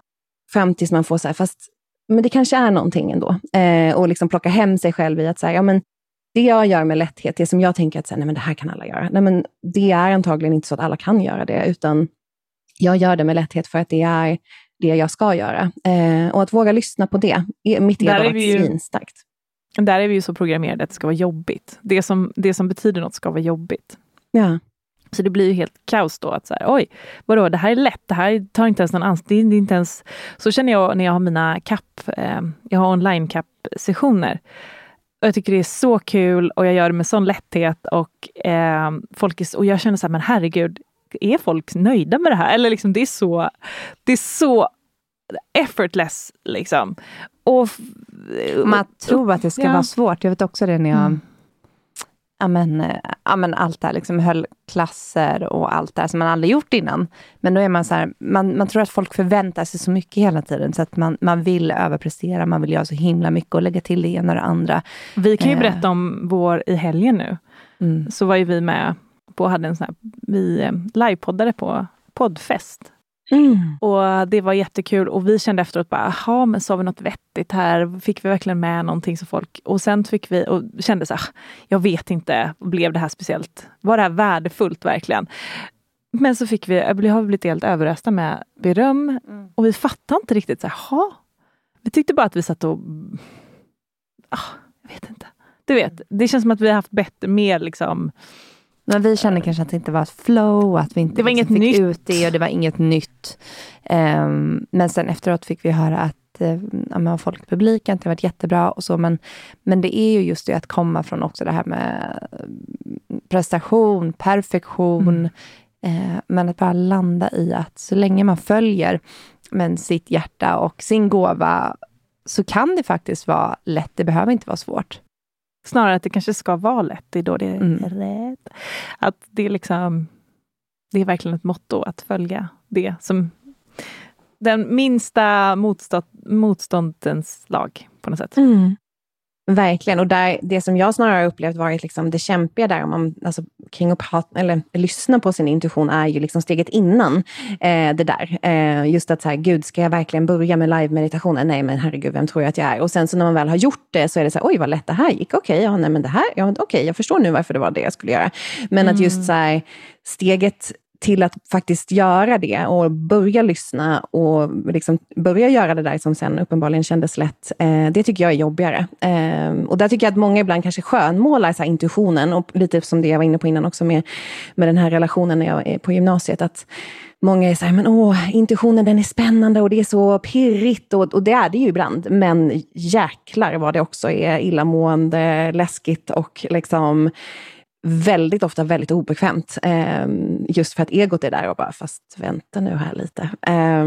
Speaker 3: fram tills man får så här, fast men det kanske är någonting ändå. Eh, och liksom plocka hem sig själv i att säga, ja men det jag gör med lätthet, det som jag tänker att så här, nej, men det här kan alla göra. Nej, men det är antagligen inte så att alla kan göra det, utan jag gör det med lätthet för att det är det jag ska göra. Eh, och att våga lyssna på det, mitt ego har varit svinstarkt.
Speaker 2: Där är vi ju så programmerade att det ska vara jobbigt. Det som, det som betyder något ska vara jobbigt.
Speaker 3: Ja.
Speaker 2: Så det blir ju helt kaos då. att så här, Oj, vadå, det här är lätt. Det här tar inte ens någon. Det inte ens... Så känner jag när jag har mina kapp, eh, jag har online kapp-sessioner. jag tycker det är så kul och jag gör det med sån lätthet. Och, eh, folk är, och jag känner så här, men herregud, är folk nöjda med det här? Eller liksom, det är så, det är så effortless. Liksom. Och,
Speaker 1: Man tror att det ska ja. vara svårt. Jag vet också det när jag mm ja, men, ja, men allt det här, liksom höll klasser och allt det här som man aldrig gjort innan. Men då är man så här, man, man tror att folk förväntar sig så mycket hela tiden, så att man, man vill överprestera, man vill göra så himla mycket och lägga till det ena och det andra.
Speaker 2: Vi kan ju eh. berätta om vår i helgen nu. Mm. Så var ju vi med på, hade en sån här, vi eh, livepoddade på poddfest Mm. Och Det var jättekul och vi kände efteråt bara, jaha, men sa vi något vettigt här? Fick vi verkligen med någonting som folk... Och sen fick vi och kände så här, jag vet inte, blev det här speciellt? Var det här värdefullt verkligen? Men så fick vi, vi har blivit helt överösta med beröm mm. och vi fattade inte riktigt, så här, Vi tyckte bara att vi satt och... Ah, jag vet inte. Du vet, det känns som att vi har haft bättre, mer liksom
Speaker 1: men vi kände kanske att det inte var ett flow, att vi inte
Speaker 2: det var liksom inget
Speaker 1: fick
Speaker 2: nytt.
Speaker 1: ut det och det var inget nytt. Um, men sen efteråt fick vi höra att ja, folk i publiken, det har varit jättebra och så, men, men det är ju just det att komma från också det här med prestation, perfektion, mm. eh, men att bara landa i att så länge man följer men sitt hjärta och sin gåva, så kan det faktiskt vara lätt, det behöver inte vara svårt.
Speaker 2: Snarare att det kanske ska vara lätt, det är då det är mm. rätt. Att det är liksom, det är verkligen ett motto att följa det som den minsta motstånd, motståndens lag på något sätt.
Speaker 3: Mm. Verkligen, och där, det som jag snarare har upplevt varit liksom det kämpiga där, om man, alltså, kring att prata, eller, lyssna på sin intuition, är ju liksom steget innan eh, det där. Eh, just att så här, gud, ska jag verkligen börja med live-meditationen? Nej, men herregud, vem tror jag att jag är? Och sen så när man väl har gjort det så är det så här, oj vad lätt det här gick. Okej, okay, ja, nej, men det här, ja, okay, jag förstår nu varför det var det jag skulle göra. Men mm. att just mm. så här, steget till att faktiskt göra det och börja lyssna och liksom börja göra det där som sen uppenbarligen kändes lätt, eh, det tycker jag är jobbigare. Eh, och där tycker jag att många ibland kanske skönmålar så intuitionen och lite som det jag var inne på innan också med, med den här relationen när jag är på gymnasiet. att Många är så här, men åh, intuitionen den är spännande och det är så pirrigt och, och det är det ju ibland. Men jäklar vad det också är illamående, läskigt och liksom väldigt ofta väldigt obekvämt. Eh, just för att egot är där och bara, fast vänta nu här lite. Eh,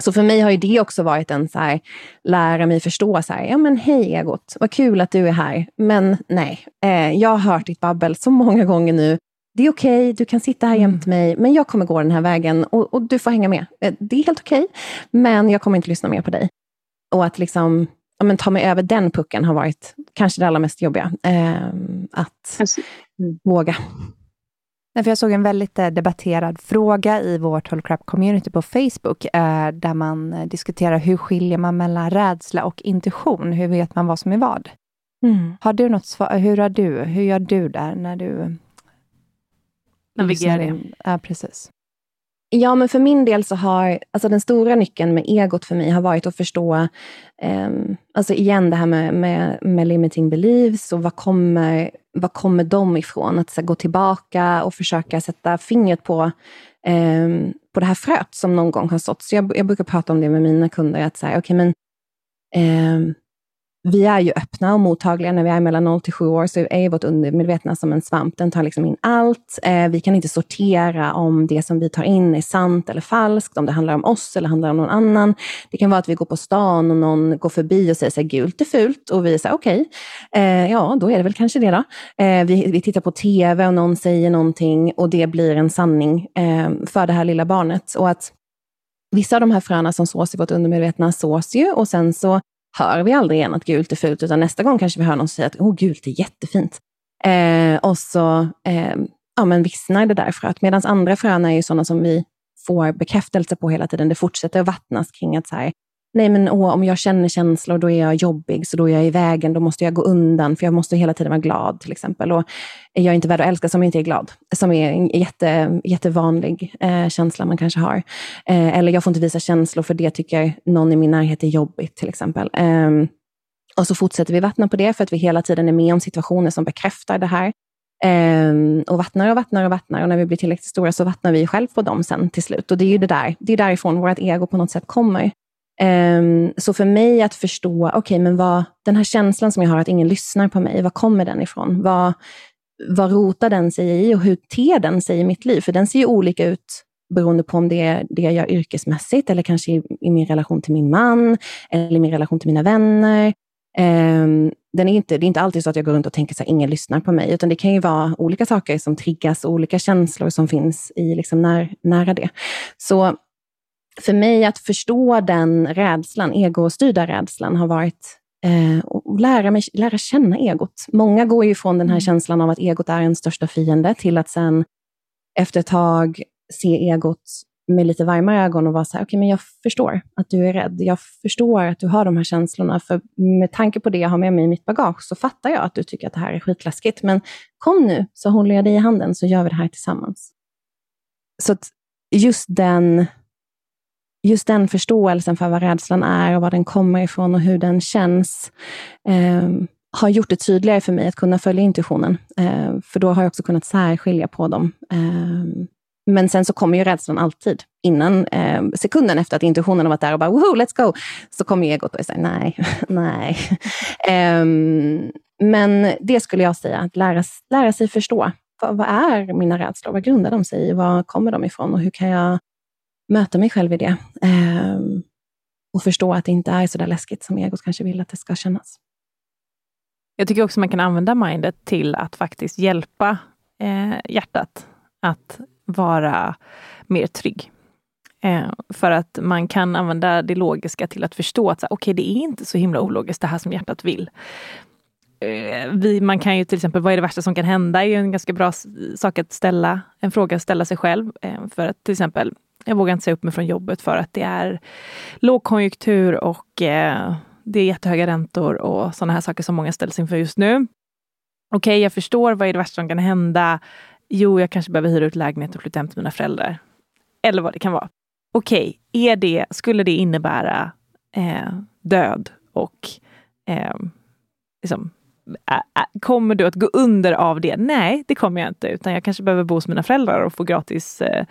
Speaker 3: så för mig har ju det också varit en så här, lära mig förstå, så här, ja men hej egot, vad kul att du är här, men nej, eh, jag har hört ditt babbel så många gånger nu. Det är okej, okay, du kan sitta här mm. jämte mig, men jag kommer gå den här vägen och, och du får hänga med. Eh, det är helt okej, okay, men jag kommer inte lyssna mer på dig. Och att liksom ja, men ta mig över den pucken har varit kanske det allra mest jobbiga. Eh, att mm. våga.
Speaker 1: För jag såg en väldigt eh, debatterad fråga i vårt Holy Crap Community på Facebook, eh, där man eh, diskuterar hur skiljer man mellan rädsla och intuition? Hur vet man vad som är vad? Mm. Har du något svar? Hur, har du, hur gör du där när du
Speaker 2: navigerar?
Speaker 1: Ja, precis.
Speaker 3: Ja, men för min del så har, alltså den stora nyckeln med egot för mig har varit att förstå, eh, alltså igen det här med, med, med limiting beliefs och vad kommer, vad kommer de ifrån? Att så, gå tillbaka och försöka sätta fingret på, eh, på det här fröet som någon gång har sått. Så jag, jag brukar prata om det med mina kunder, att säga, okej okay, men eh, vi är ju öppna och mottagliga när vi är mellan 0 till 7 år, så är vårt undermedvetna som en svamp. Den tar liksom in allt. Eh, vi kan inte sortera om det som vi tar in är sant eller falskt, om det handlar om oss eller handlar om någon annan. Det kan vara att vi går på stan och någon går förbi och säger så här, gult är fult och vi säger okej, okay. ja då är det väl kanske det då. Eh, vi, vi tittar på TV och någon säger någonting och det blir en sanning för det här lilla barnet. Och att Vissa av de här fröna som sås i vårt undermedvetna sås ju och sen så hör vi aldrig igen att gult är fult, utan nästa gång kanske vi hör någon säga att oh, gult är jättefint. Eh, och så eh, ja, men vissnar det där fröet. Medan andra frön är ju sådana som vi får bekräftelse på hela tiden. Det fortsätter att vattnas kring att så här, nej men åh, om jag känner känslor, då är jag jobbig, så då är jag i vägen, då måste jag gå undan, för jag måste hela tiden vara glad till exempel. Och är inte värd att älska som inte är glad, som är en jätte, jättevanlig eh, känsla man kanske har. Eh, eller jag får inte visa känslor, för det tycker någon i min närhet är jobbigt till exempel. Eh, och så fortsätter vi vattna på det, för att vi hela tiden är med om situationer som bekräftar det här. Um, och vattnar och vattnar och vattnar. Och när vi blir tillräckligt stora så vattnar vi själv på dem sen till slut. Och det är ju det där, det är därifrån vårt ego på något sätt kommer. Um, så för mig att förstå, okej, okay, men vad, den här känslan som jag har att ingen lyssnar på mig, var kommer den ifrån? Vad, vad rotar den sig i och hur ter den sig i mitt liv? För den ser ju olika ut beroende på om det är det jag gör yrkesmässigt eller kanske i, i min relation till min man eller i min relation till mina vänner. Um, den är inte, det är inte alltid så att jag går runt och tänker att ingen lyssnar på mig, utan det kan ju vara olika saker som triggas, olika känslor som finns i liksom när, nära det. Så för mig att förstå den rädslan, egostyrda rädslan, har varit eh, att lära, mig, lära känna egot. Många går ju från den här mm. känslan av att egot är en största fiende till att sen efter ett tag se egot med lite varmare ögon och vara så här, okej, okay, men jag förstår att du är rädd. Jag förstår att du har de här känslorna, för med tanke på det jag har med mig i mitt bagage så fattar jag att du tycker att det här är skitläskigt. Men kom nu, så håller jag dig i handen, så gör vi det här tillsammans. Så att just den, just den förståelsen för vad rädslan är och var den kommer ifrån och hur den känns, eh, har gjort det tydligare för mig att kunna följa intuitionen. Eh, för då har jag också kunnat särskilja på dem. Eh, men sen så kommer ju rädslan alltid. Innan eh, sekunden efter att intuitionen har varit där och bara woho, let's go, så kommer egot och säger nej, nej. um, men det skulle jag säga, att lära, lära sig förstå. Vad, vad, är mina rädslor? Vad grundar de sig i? Var kommer de ifrån? Och hur kan jag möta mig själv i det? Eh, och förstå att det inte är så där läskigt som egot kanske vill att det ska kännas.
Speaker 2: Jag tycker också man kan använda mindet till att faktiskt hjälpa eh, hjärtat att vara mer trygg. Eh, för att man kan använda det logiska till att förstå att okej, okay, det är inte så himla ologiskt det här som hjärtat vill. Eh, vi, man kan ju till exempel, vad är det värsta som kan hända? är ju en ganska bra sak att ställa, en fråga att ställa sig själv. Eh, för att till exempel, jag vågar inte säga upp mig från jobbet för att det är lågkonjunktur och eh, det är jättehöga räntor och sådana här saker som många ställs inför just nu. Okej, okay, jag förstår, vad är det värsta som kan hända? Jo, jag kanske behöver hyra ut lägenhet och flytta hem till mina föräldrar. Eller vad det kan vara. Okej, okay, det, skulle det innebära eh, död och eh, liksom, kommer du att gå under av det? Nej, det kommer jag inte, utan jag kanske behöver bo hos mina föräldrar och få gratis eh,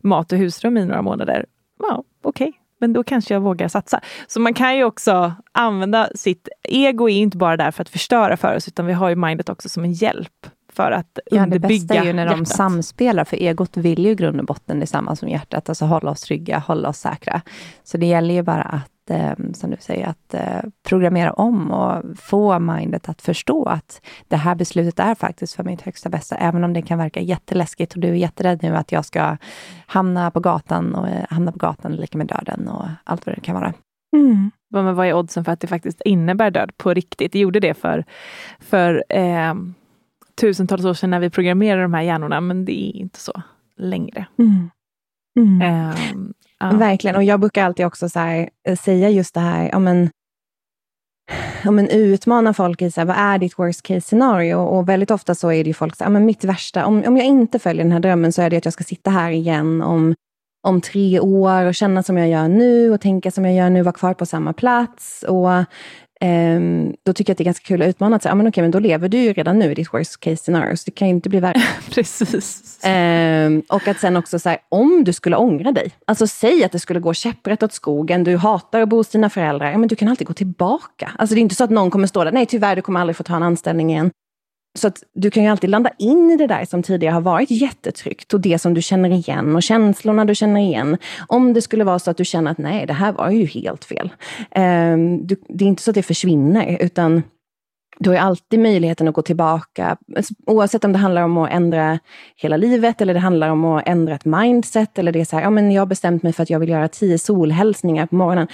Speaker 2: mat och husrum i några månader. Ja, okej, okay. men då kanske jag vågar satsa. Så man kan ju också använda sitt ego är inte bara där för att förstöra för oss, utan vi har ju mindet också som en hjälp för att
Speaker 1: ja,
Speaker 2: underbygga
Speaker 1: Det bästa är ju när
Speaker 2: hjärtat.
Speaker 1: de samspelar, för egot vill ju i grund och botten detsamma som hjärtat, alltså hålla oss trygga, hålla oss säkra. Så det gäller ju bara att, eh, som du säger, att eh, programmera om och få mindet att förstå att det här beslutet är faktiskt för mitt högsta bästa, även om det kan verka jätteläskigt och du är jätterädd nu att jag ska hamna på gatan och eh, hamna på gatan lika med döden och allt vad det kan vara.
Speaker 2: Mm. Men vad är oddsen för att det faktiskt innebär död på riktigt? Det gjorde det för, för eh, tusentals år sedan när vi programmerade de här hjärnorna, men det är inte så längre.
Speaker 3: Mm. Mm. Um, ja. Verkligen, och jag brukar alltid också så här, eh, säga just det här, ja, men, ja, men utmana folk i så här, vad är ditt worst case scenario? Och väldigt ofta så är det ju folk så här, ja, men mitt värsta, om, om jag inte följer den här drömmen så är det att jag ska sitta här igen om, om tre år och känna som jag gör nu och tänka som jag gör nu, vara kvar på samma plats. Och Um, då tycker jag att det är ganska kul att utmana. Att säga, ah, men okej, men då lever du ju redan nu i ditt worst case scenario, så det kan ju inte bli värre.
Speaker 2: Precis.
Speaker 3: Um, och att sen också säga, om du skulle ångra dig, alltså säg att det skulle gå käpprätt åt skogen, du hatar att bo hos dina föräldrar, ja, men du kan alltid gå tillbaka. Alltså det är inte så att någon kommer stå där, nej tyvärr, du kommer aldrig få ta en anställning igen. Så att du kan ju alltid landa in i det där som tidigare har varit jättetryggt och det som du känner igen och känslorna du känner igen. Om det skulle vara så att du känner att nej, det här var ju helt fel. Um, du, det är inte så att det försvinner, utan du har ju alltid möjligheten att gå tillbaka, alltså, oavsett om det handlar om att ändra hela livet eller det handlar om att ändra ett mindset eller det är så här, ja men jag har bestämt mig för att jag vill göra tio solhälsningar på morgonen.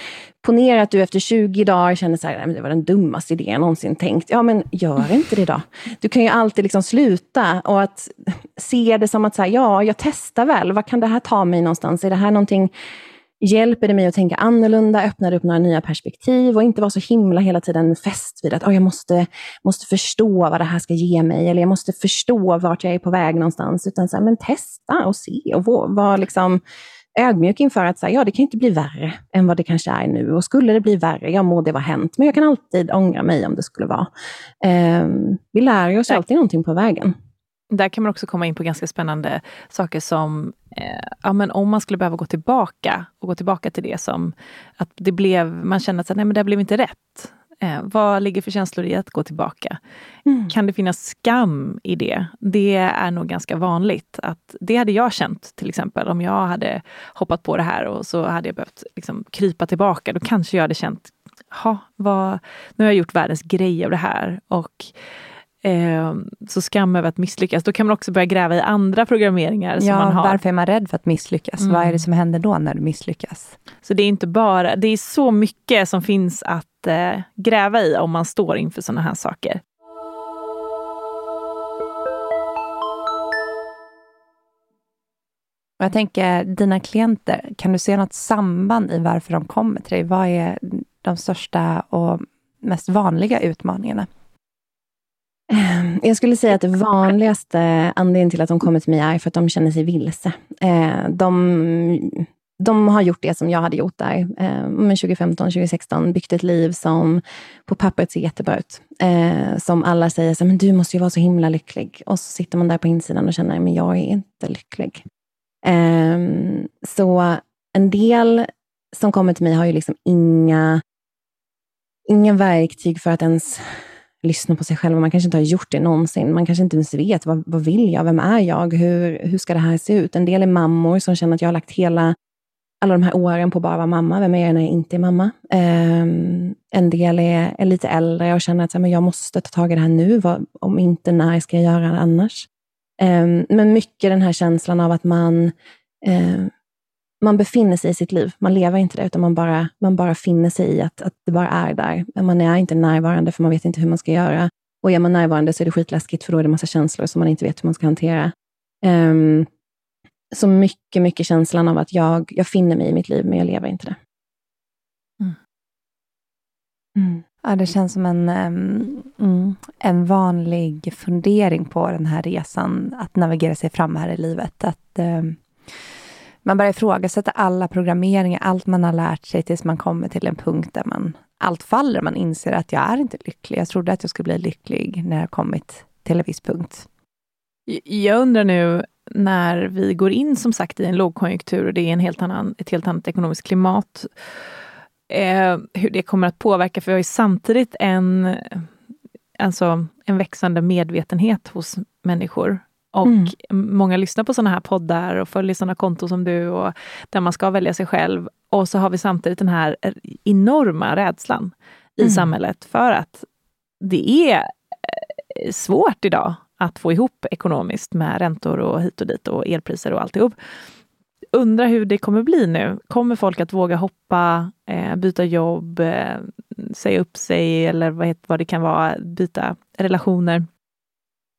Speaker 3: Ponera att du efter 20 dagar känner så här, det var den dummaste idén jag någonsin tänkt. Ja men gör inte det då. Du kan ju alltid liksom sluta och att se det som att, så här, ja jag testar väl, vad kan det här ta mig någonstans? Är det här någonting hjälper det mig att tänka annorlunda, öppnar upp några nya perspektiv och inte vara så himla hela tiden fäst vid att oh, jag måste, måste förstå vad det här ska ge mig eller jag måste förstå vart jag är på väg någonstans. Utan så här, men testa och se och vara liksom ödmjuk inför att så här, ja, det kan inte bli värre än vad det kanske är nu. Och skulle det bli värre, ja må det vara hänt. Men jag kan alltid ångra mig om det skulle vara. Eh, vi lär oss alltid någonting på vägen.
Speaker 2: Där kan man också komma in på ganska spännande saker som ja, men om man skulle behöva gå tillbaka och gå tillbaka till det som att det blev, man känner att nej, men det blev inte rätt. Eh, vad ligger för känslor i att gå tillbaka? Mm. Kan det finnas skam i det? Det är nog ganska vanligt. att Det hade jag känt till exempel om jag hade hoppat på det här och så hade jag behövt liksom, krypa tillbaka. Då kanske jag hade känt, vad, nu har jag gjort världens grej av det här. Och Eh, så skam över att misslyckas. Då kan man också börja gräva i andra programmeringar som
Speaker 1: ja,
Speaker 2: man har.
Speaker 1: Varför är man rädd för att misslyckas? Mm. Vad är det som händer då när du misslyckas?
Speaker 2: Så det är inte bara, det är så mycket som finns att eh, gräva i om man står inför sådana här saker.
Speaker 1: Jag tänker, dina klienter, kan du se något samband i varför de kommer till dig? Vad är de största och mest vanliga utmaningarna?
Speaker 3: Ehm, jag skulle säga att det vanligaste anledningen till att de kommer till mig är för att de känner sig vilse. Ehm, de, de har gjort det som jag hade gjort där. Ehm, 2015, 2016, byggt ett liv som på pappret ser jättebra ut. Som alla säger, så, men du måste ju vara så himla lycklig. Och så sitter man där på insidan och känner, men jag är inte lycklig. Så en del som kommer till mig har ju liksom inga, inga verktyg för att ens lyssna på sig själv. Man kanske inte har gjort det någonsin. Man kanske inte ens vet, vad, vad vill jag? Vem är jag? Hur, hur ska det här se ut? En del är mammor som känner att jag har lagt hela alla de här åren på att bara vara mamma. Vem är jag när jag inte är mamma? Um, en del är, är, lite äldre och känner att men jag måste ta tag i det här nu. Vad, om inte, när ska jag göra det annars? Um, men mycket den här känslan av att man um, man befinner sig i sitt liv. Man lever inte det, utan man bara, man bara finner sig i att, att det bara är där. Man är inte närvarande, för man vet inte hur man ska göra. Och är man närvarande så är det skitläskigt, för då är det massa känslor som man inte vet hur man ska hantera. Um, så mycket, mycket känslan av att jag, jag finner mig i mitt liv, men jag lever inte det. Mm.
Speaker 1: Mm. Ja, det känns som en, um, en vanlig fundering på den här resan, att navigera sig fram här i livet. Att um, man börjar ifrågasätta alla programmeringar, allt man har lärt sig tills man kommer till en punkt där man, allt faller. Man inser att jag är inte lycklig. Jag trodde att jag skulle bli lycklig när jag kommit till en viss punkt.
Speaker 2: Jag undrar nu när vi går in som sagt i en lågkonjunktur och det är en helt annan, ett helt annat ekonomiskt klimat, eh, hur det kommer att påverka. För vi har ju samtidigt en, alltså en växande medvetenhet hos människor och mm. många lyssnar på sådana här poddar och följer sådana konton som du, och där man ska välja sig själv. Och så har vi samtidigt den här enorma rädslan i mm. samhället för att det är eh, svårt idag att få ihop ekonomiskt med räntor och hit och dit och elpriser och alltihop. Undrar hur det kommer bli nu. Kommer folk att våga hoppa, eh, byta jobb, eh, säga upp sig eller vad det kan vara, byta relationer?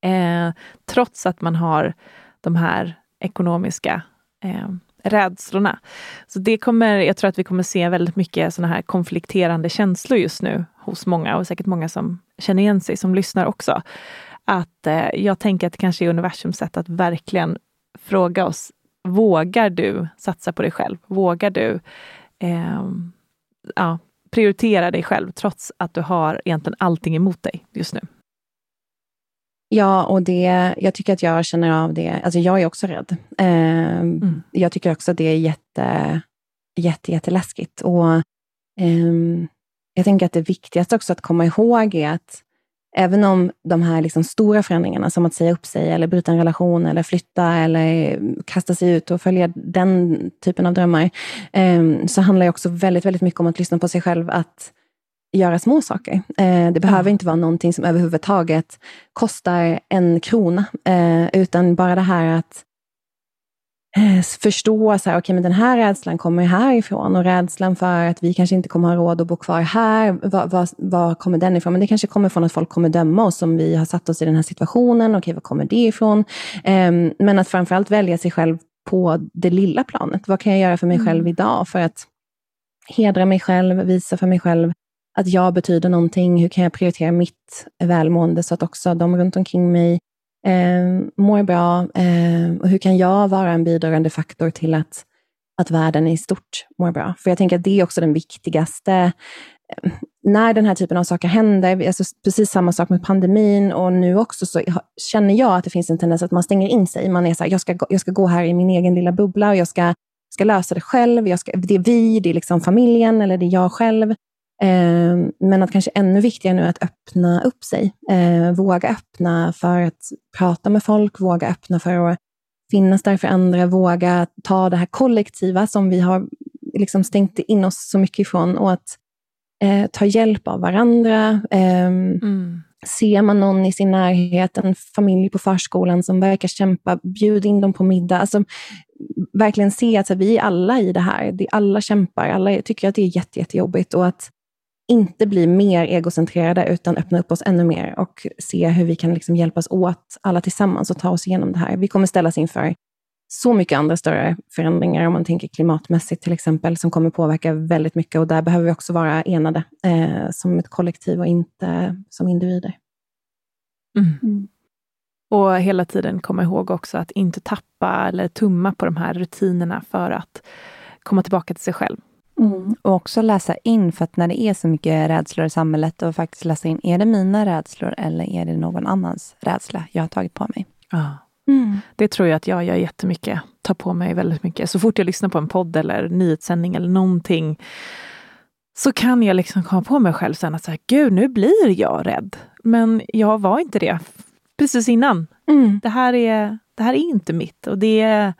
Speaker 2: Eh, trots att man har de här ekonomiska eh, rädslorna. Så det kommer, jag tror att vi kommer se väldigt mycket såna här konflikterande känslor just nu hos många och säkert många som känner igen sig, som lyssnar också. Att eh, jag tänker att det kanske är universums sätt att verkligen fråga oss, vågar du satsa på dig själv? Vågar du eh, ja, prioritera dig själv trots att du har egentligen allting emot dig just nu?
Speaker 3: Ja, och det, jag tycker att jag känner av det. Alltså jag är också rädd. Eh, mm. Jag tycker också att det är jätte, jätte, jätteläskigt. Och, eh, jag tänker att det viktigaste också att komma ihåg är att även om de här liksom stora förändringarna, som att säga upp sig, eller bryta en relation, eller flytta, eller kasta sig ut och följa den typen av drömmar, eh, så handlar det också väldigt, väldigt mycket om att lyssna på sig själv. Att göra små saker. Eh, det behöver inte vara någonting som överhuvudtaget kostar en krona, eh, utan bara det här att eh, förstå så här, okay, men den här rädslan kommer härifrån och rädslan för att vi kanske inte kommer ha råd att bo kvar här, var, var, var kommer den ifrån? Men det kanske kommer från att folk kommer döma oss om vi har satt oss i den här situationen. Okej, okay, var kommer det ifrån? Eh, men att framförallt välja sig själv på det lilla planet. Vad kan jag göra för mig mm. själv idag för att hedra mig själv, visa för mig själv att jag betyder någonting. Hur kan jag prioritera mitt välmående så att också de runt omkring mig eh, mår bra? Eh, och hur kan jag vara en bidragande faktor till att, att världen i stort mår bra? För jag tänker att det är också den viktigaste eh, när den här typen av saker händer, alltså precis samma sak med pandemin och nu också, så känner jag att det finns en tendens att man stänger in sig. Man är så här, jag ska, jag ska gå här i min egen lilla bubbla och jag ska, ska lösa det själv. Jag ska, det är vi, det är liksom familjen eller det är jag själv. Eh, men att kanske ännu viktigare nu är att öppna upp sig. Eh, våga öppna för att prata med folk, våga öppna för att finnas där för andra, våga ta det här kollektiva som vi har liksom stängt in oss så mycket ifrån och att eh, ta hjälp av varandra. Ehm, mm. Ser man någon i sin närhet, en familj på förskolan som verkar kämpa, bjud in dem på middag. Alltså, verkligen se att vi är alla i det här. Alla kämpar, alla tycker att det är jätte, jättejobbigt och att inte bli mer egocentrerade, utan öppna upp oss ännu mer och se hur vi kan liksom hjälpas åt alla tillsammans och ta oss igenom det här. Vi kommer ställas inför så mycket andra större förändringar, om man tänker klimatmässigt till exempel, som kommer påverka väldigt mycket och där behöver vi också vara enade eh, som ett kollektiv och inte som individer.
Speaker 2: Mm. Mm. Och hela tiden komma ihåg också att inte tappa eller tumma på de här rutinerna för att komma tillbaka till sig själv.
Speaker 1: Mm. Och också läsa in, för att när det är så mycket rädslor i samhället, och faktiskt läsa in, är det mina rädslor eller är det någon annans rädsla jag har tagit på mig?
Speaker 2: Ja. Mm. Det tror jag att jag gör jättemycket. Tar på mig väldigt mycket. Så fort jag lyssnar på en podd eller nyhetssändning eller någonting, så kan jag liksom komma på mig själv sen att så här, gud, nu blir jag rädd. Men jag var inte det precis innan. Mm. Det, här är, det här är inte mitt. Och det är,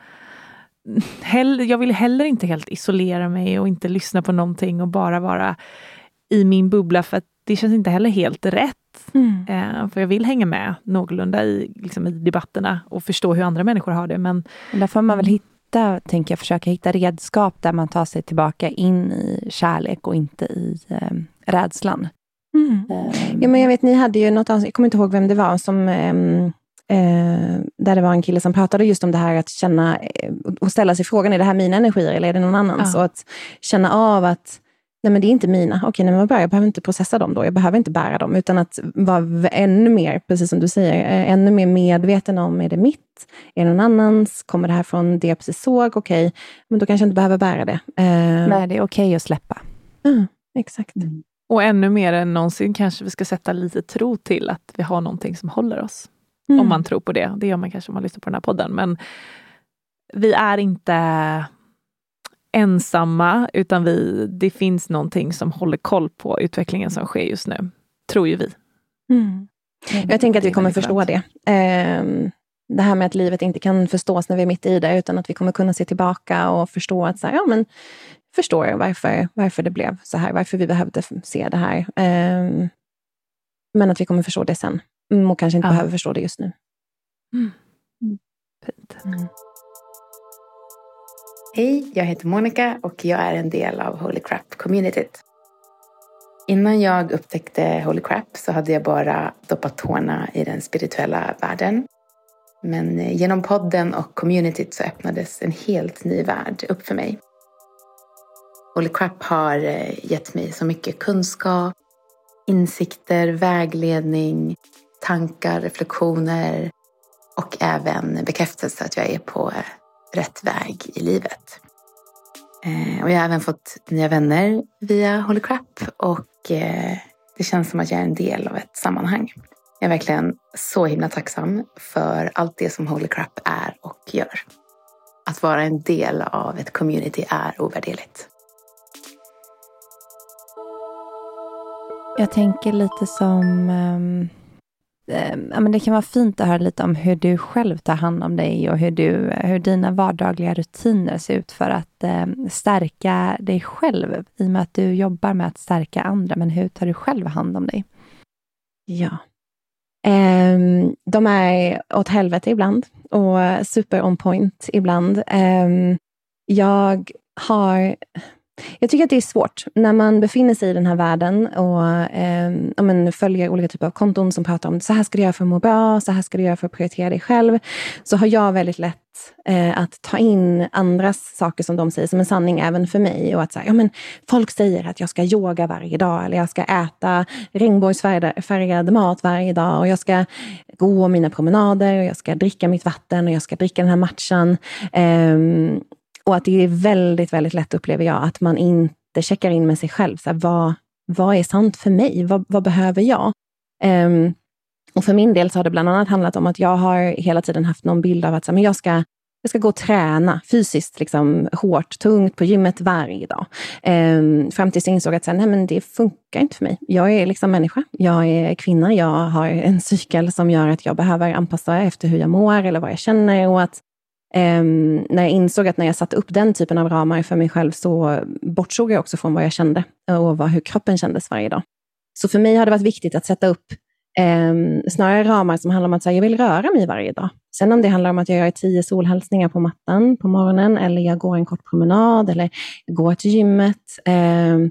Speaker 2: jag vill heller inte helt isolera mig och inte lyssna på någonting och bara vara i min bubbla för att det känns inte heller helt rätt. Mm. Eh, för jag vill hänga med någorlunda i, liksom, i debatterna och förstå hur andra människor har det. Men
Speaker 1: där får man väl hitta, tänker jag, försöka hitta redskap där man tar sig tillbaka in i kärlek och inte i eh, rädslan.
Speaker 3: Mm. Um. Ja, men jag vet, ni hade ju något jag kommer inte ihåg vem det var, som um Eh, där det var en kille som pratade just om det här att känna eh, och ställa sig frågan, är det här mina energier eller är det någon annans? Ja. Och att känna av att nej men det är inte mina. Okej, nej men jag behöver inte processa dem då. Jag behöver inte bära dem. Utan att vara ännu mer, precis som du säger, eh, ännu mer medveten om, är det mitt? Är det någon annans? Kommer det här från det jag precis såg? Okej, men då kanske jag inte behöver bära det.
Speaker 1: Eh, nej, det är okej att släppa.
Speaker 3: Mm, exakt. Mm.
Speaker 2: Och ännu mer än någonsin kanske vi ska sätta lite tro till att vi har någonting som håller oss. Mm. Om man tror på det. Det gör man kanske om man lyssnar på den här podden. Men vi är inte ensamma, utan vi, det finns någonting som håller koll på utvecklingen som sker just nu. Tror ju vi.
Speaker 3: Mm. Jag tänker att vi kommer förstå det. Um, det här med att livet inte kan förstås när vi är mitt i det, utan att vi kommer kunna se tillbaka och förstå att så här, ja, men, förstår varför, varför det blev så här, varför vi behövde se det här. Um, men att vi kommer förstå det sen. Mm, och kanske inte ja. behöver förstå det just nu. Mm.
Speaker 2: mm. Fint. Mm.
Speaker 5: Hej, jag heter Monica och jag är en del av Holy Crap-communityt. Innan jag upptäckte Holy Crap så hade jag bara doppat tårna i den spirituella världen. Men eh, genom podden och communityt så öppnades en helt ny värld upp för mig. Holy Crap har eh, gett mig så mycket kunskap, insikter, vägledning, tankar, reflektioner och även bekräftelse att jag är på eh, rätt väg i livet. Eh, och jag har även fått nya vänner via Holy Crap och eh, det känns som att jag är en del av ett sammanhang. Jag är verkligen så himla tacksam för allt det som Holy Crap är och gör. Att vara en del av ett community är ovärderligt.
Speaker 1: Jag tänker lite som um Ehm, ja, men det kan vara fint att höra lite om hur du själv tar hand om dig och hur, du, hur dina vardagliga rutiner ser ut för att eh, stärka dig själv. I och med att du jobbar med att stärka andra, men hur tar du själv hand om dig?
Speaker 3: Ja. Eh, de är åt helvete ibland och super on point ibland. Eh, jag har jag tycker att det är svårt när man befinner sig i den här världen och eh, men följer olika typer av konton som pratar om så här ska du göra för att må bra, så här ska du göra för att prioritera dig själv. Så har jag väldigt lätt eh, att ta in andras saker som de säger som en sanning även för mig. Och att så ja, men Folk säger att jag ska yoga varje dag eller jag ska äta regnbågsfärgad mat varje dag och jag ska gå mina promenader och jag ska dricka mitt vatten och jag ska dricka den här matchan. Eh, och att det är väldigt, väldigt lätt, upplever jag, att man inte checkar in med sig själv. Så här, vad, vad är sant för mig? Vad, vad behöver jag? Um, och för min del så har det bland annat handlat om att jag har hela tiden haft någon bild av att så här, men jag, ska, jag ska gå och träna fysiskt, liksom, hårt, tungt på gymmet varje dag. Um, fram tills jag insåg att så här, nej, men det funkar inte för mig. Jag är liksom människa. Jag är kvinna. Jag har en cykel som gör att jag behöver anpassa efter hur jag mår eller vad jag känner. Och att Um, när jag insåg att när jag satte upp den typen av ramar för mig själv så bortsåg jag också från vad jag kände och vad, hur kroppen kändes varje dag. Så för mig har det varit viktigt att sätta upp um, snarare ramar som handlar om att här, jag vill röra mig varje dag. Sen om det handlar om att jag gör tio solhälsningar på mattan på morgonen eller jag går en kort promenad eller går till gymmet. Um,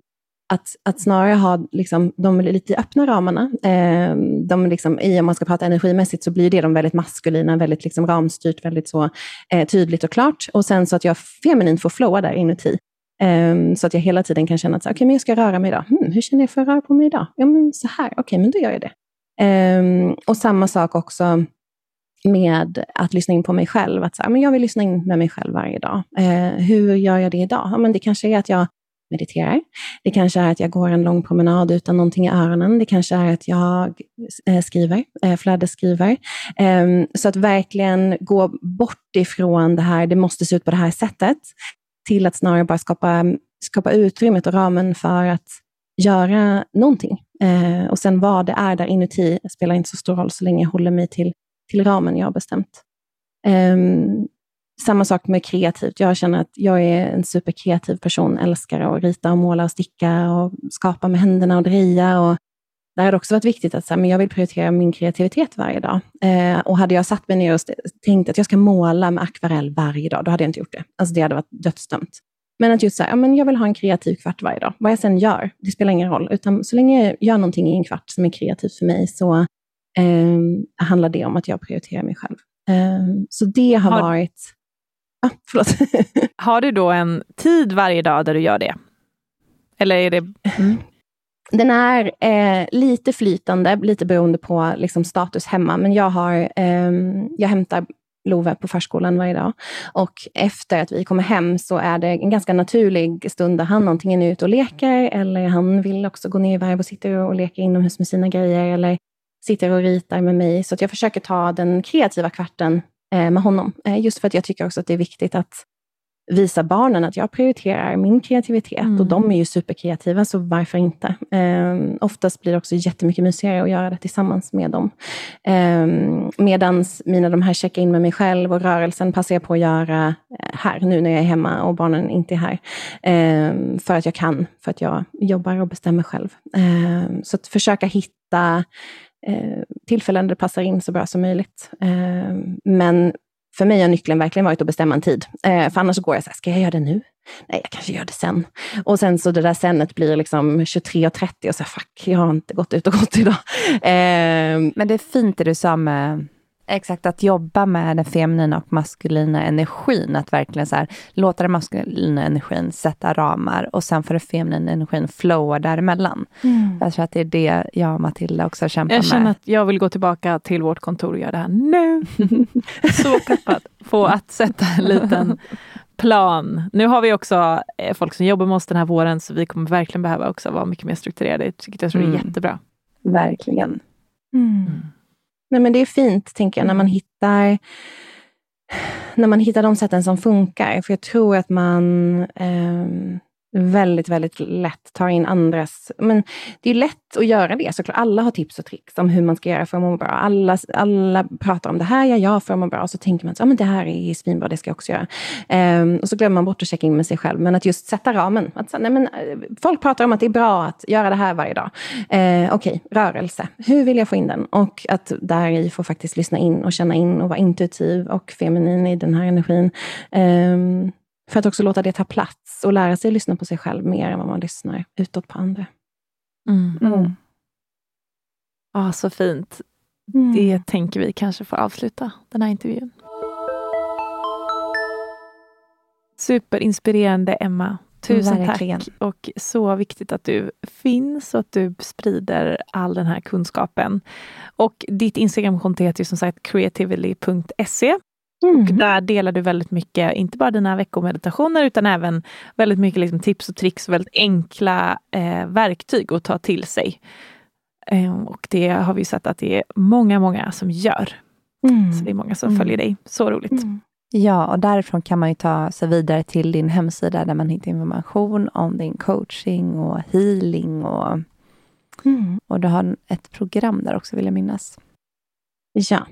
Speaker 3: att, att snarare ha liksom, de lite öppna ramarna. Eh, de liksom, I om man ska prata energimässigt så blir det de väldigt maskulina, väldigt liksom ramstyrt, väldigt så eh, tydligt och klart. Och sen så att jag feminint får flowa där inuti. Eh, så att jag hela tiden kan känna att okay, men jag ska röra mig idag. Hmm, hur känner jag för att röra på mig idag? Ja, men så här. Okej, okay, men då gör jag det. Ehm, och samma sak också med att lyssna in på mig själv. Att så här, men jag vill lyssna in med mig själv varje dag. Eh, hur gör jag det idag? Ja, men det kanske är att jag mediterar. Det kanske är att jag går en lång promenad utan någonting i öronen. Det kanske är att jag eh, skriver, eh, flödesskriver. Ehm, så att verkligen gå bort ifrån det här, det måste se ut på det här sättet, till att snarare bara skapa, skapa utrymmet och ramen för att göra någonting. Eh, och sen vad det är där inuti spelar inte så stor roll så länge jag håller mig till, till ramen jag har bestämt. Ehm, samma sak med kreativt. Jag känner att jag är en superkreativ person, älskar att rita och måla och sticka och skapa med händerna och dreja. Och där har det också varit viktigt att så här, men jag vill prioritera min kreativitet varje dag. Eh, och hade jag satt mig ner och tänkt att jag ska måla med akvarell varje dag, då hade jag inte gjort det. Alltså det hade varit dödsdömt. Men att just säga, ja, men jag vill ha en kreativ kvart varje dag. Vad jag sen gör, det spelar ingen roll. Utan så länge jag gör någonting i en kvart som är kreativt för mig, så eh, handlar det om att jag prioriterar mig själv. Eh, så det har, har varit Ah, förlåt.
Speaker 2: Har du då en tid varje dag där du gör det? Eller är det... Mm.
Speaker 3: Den är eh, lite flytande, lite beroende på liksom, status hemma. Men jag, har, eh, jag hämtar Love på förskolan varje dag. Och efter att vi kommer hem så är det en ganska naturlig stund där han antingen är ute och leker eller han vill också gå ner i varv och sitter och leker inomhus med sina grejer eller sitter och ritar med mig. Så jag försöker ta den kreativa kvarten med honom. Eh, just för att jag tycker också att det är viktigt att visa barnen att jag prioriterar min kreativitet mm. och de är ju superkreativa, så varför inte? Eh, oftast blir det också jättemycket mysigare att göra det tillsammans med dem. Eh, Medan mina de här checka in med mig själv och rörelsen passar jag på att göra eh, här, nu när jag är hemma och barnen inte är här. Eh, för att jag kan, för att jag jobbar och bestämmer själv. Eh, så att försöka hitta eh, Eh, tillfällen där det passar in så bra som möjligt. Eh, men för mig har nyckeln verkligen varit att bestämma en tid. Eh, för annars går jag så här, ska jag göra det nu? Nej, jag kanske gör det sen. Och sen så det där senet blir liksom 23.30 och så här, fuck, jag har inte gått ut och gått idag.
Speaker 1: Eh, Men det är fint det du sa med Exakt, att jobba med den feminina och maskulina energin. Att verkligen så här, låta den maskulina energin sätta ramar och sen får den feminina energin flowa däremellan. Mm. Jag tror att det är det jag och Matilda också kämpar med.
Speaker 2: Jag känner att jag vill gå tillbaka till vårt kontor och göra det här nu. Så peppad på att sätta en liten plan. Nu har vi också eh, folk som jobbar med oss den här våren, så vi kommer verkligen behöva också vara mycket mer strukturerade, vilket jag tror är mm. jättebra.
Speaker 3: Verkligen. Mm. Nej, men det är fint, tänker jag, när man hittar när man hittar de sätten som funkar. För jag tror att man eh, väldigt, väldigt lätt tar in andras... Men det är lätt att göra det såklart. Alla har tips och tricks om hur man ska göra för att må bra. Alla, alla pratar om det här gör jag för att må bra. Och så tänker man att ah, det här är svinbra, det ska jag också göra. Um, och så glömmer man bort att checka in med sig själv. Men att just sätta ramen. Att, nej, men, eh, folk pratar om att det är bra att göra det här varje dag. Uh, Okej, okay, rörelse. Hur vill jag få in den? Och att där i få faktiskt lyssna in och känna in och vara intuitiv och feminin i den här energin. Um, för att också låta det ta plats och lära sig lyssna på sig själv mer än vad man lyssnar utåt på andra.
Speaker 2: Mm. Mm. Ah, så fint. Mm. Det tänker vi kanske får avsluta den här intervjun. Superinspirerande, Emma. Tusen Verkligen. tack. Och så viktigt att du finns och att du sprider all den här kunskapen. Och ditt Instagramkonto heter ju som sagt creatively.se Mm. Och där delar du väldigt mycket, inte bara dina veckomeditationer, utan även väldigt mycket liksom tips och tricks, väldigt enkla eh, verktyg att ta till sig. Eh, och det har vi sett att det är många, många som gör. Mm. Så det är många som mm. följer dig. Så roligt. Mm.
Speaker 1: Ja, och därifrån kan man ju ta sig vidare till din hemsida där man hittar information om din coaching och healing. Och, mm. och du har ett program där också, vill jag minnas.
Speaker 3: Ja,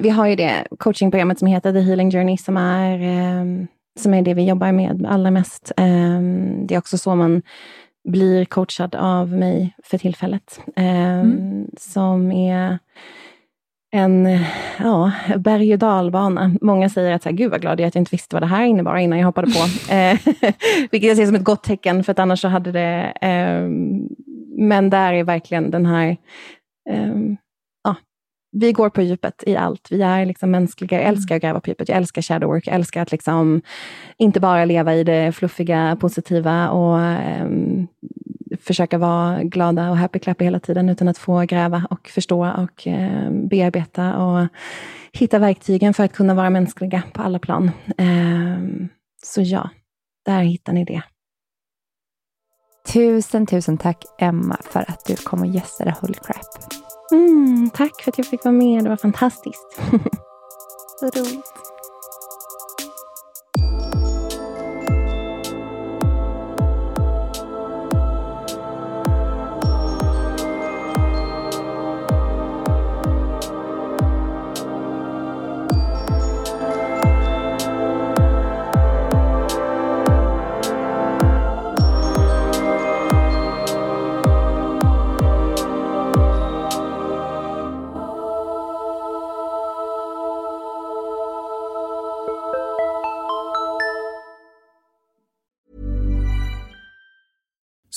Speaker 3: vi har ju det coachingprogrammet som heter The Healing Journey, som är, eh, som är det vi jobbar med allra mest. Eh, det är också så man blir coachad av mig för tillfället. Eh, mm. Som är en ja, berg och dalbana. Många säger att så här, gud vad glad jag att jag inte visste vad det här innebar innan jag hoppade på. Eh, vilket jag ser som ett gott tecken, för att annars så hade det... Eh, men där är verkligen den här eh, vi går på djupet i allt. Vi är liksom mänskliga. Jag älskar att gräva på djupet. Jag älskar shadowwork. Jag älskar att liksom inte bara leva i det fluffiga, positiva och um, försöka vara glada och happy clappy hela tiden, utan att få gräva och förstå och um, bearbeta och hitta verktygen för att kunna vara mänskliga på alla plan. Um, så ja, där hittar ni det.
Speaker 1: Tusen, tusen tack Emma för att du kom och gästade Holy Crap.
Speaker 3: Mm, tack för att jag fick vara med. Det var fantastiskt.
Speaker 1: Så roligt.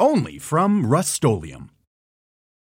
Speaker 6: only from Rust-Oleum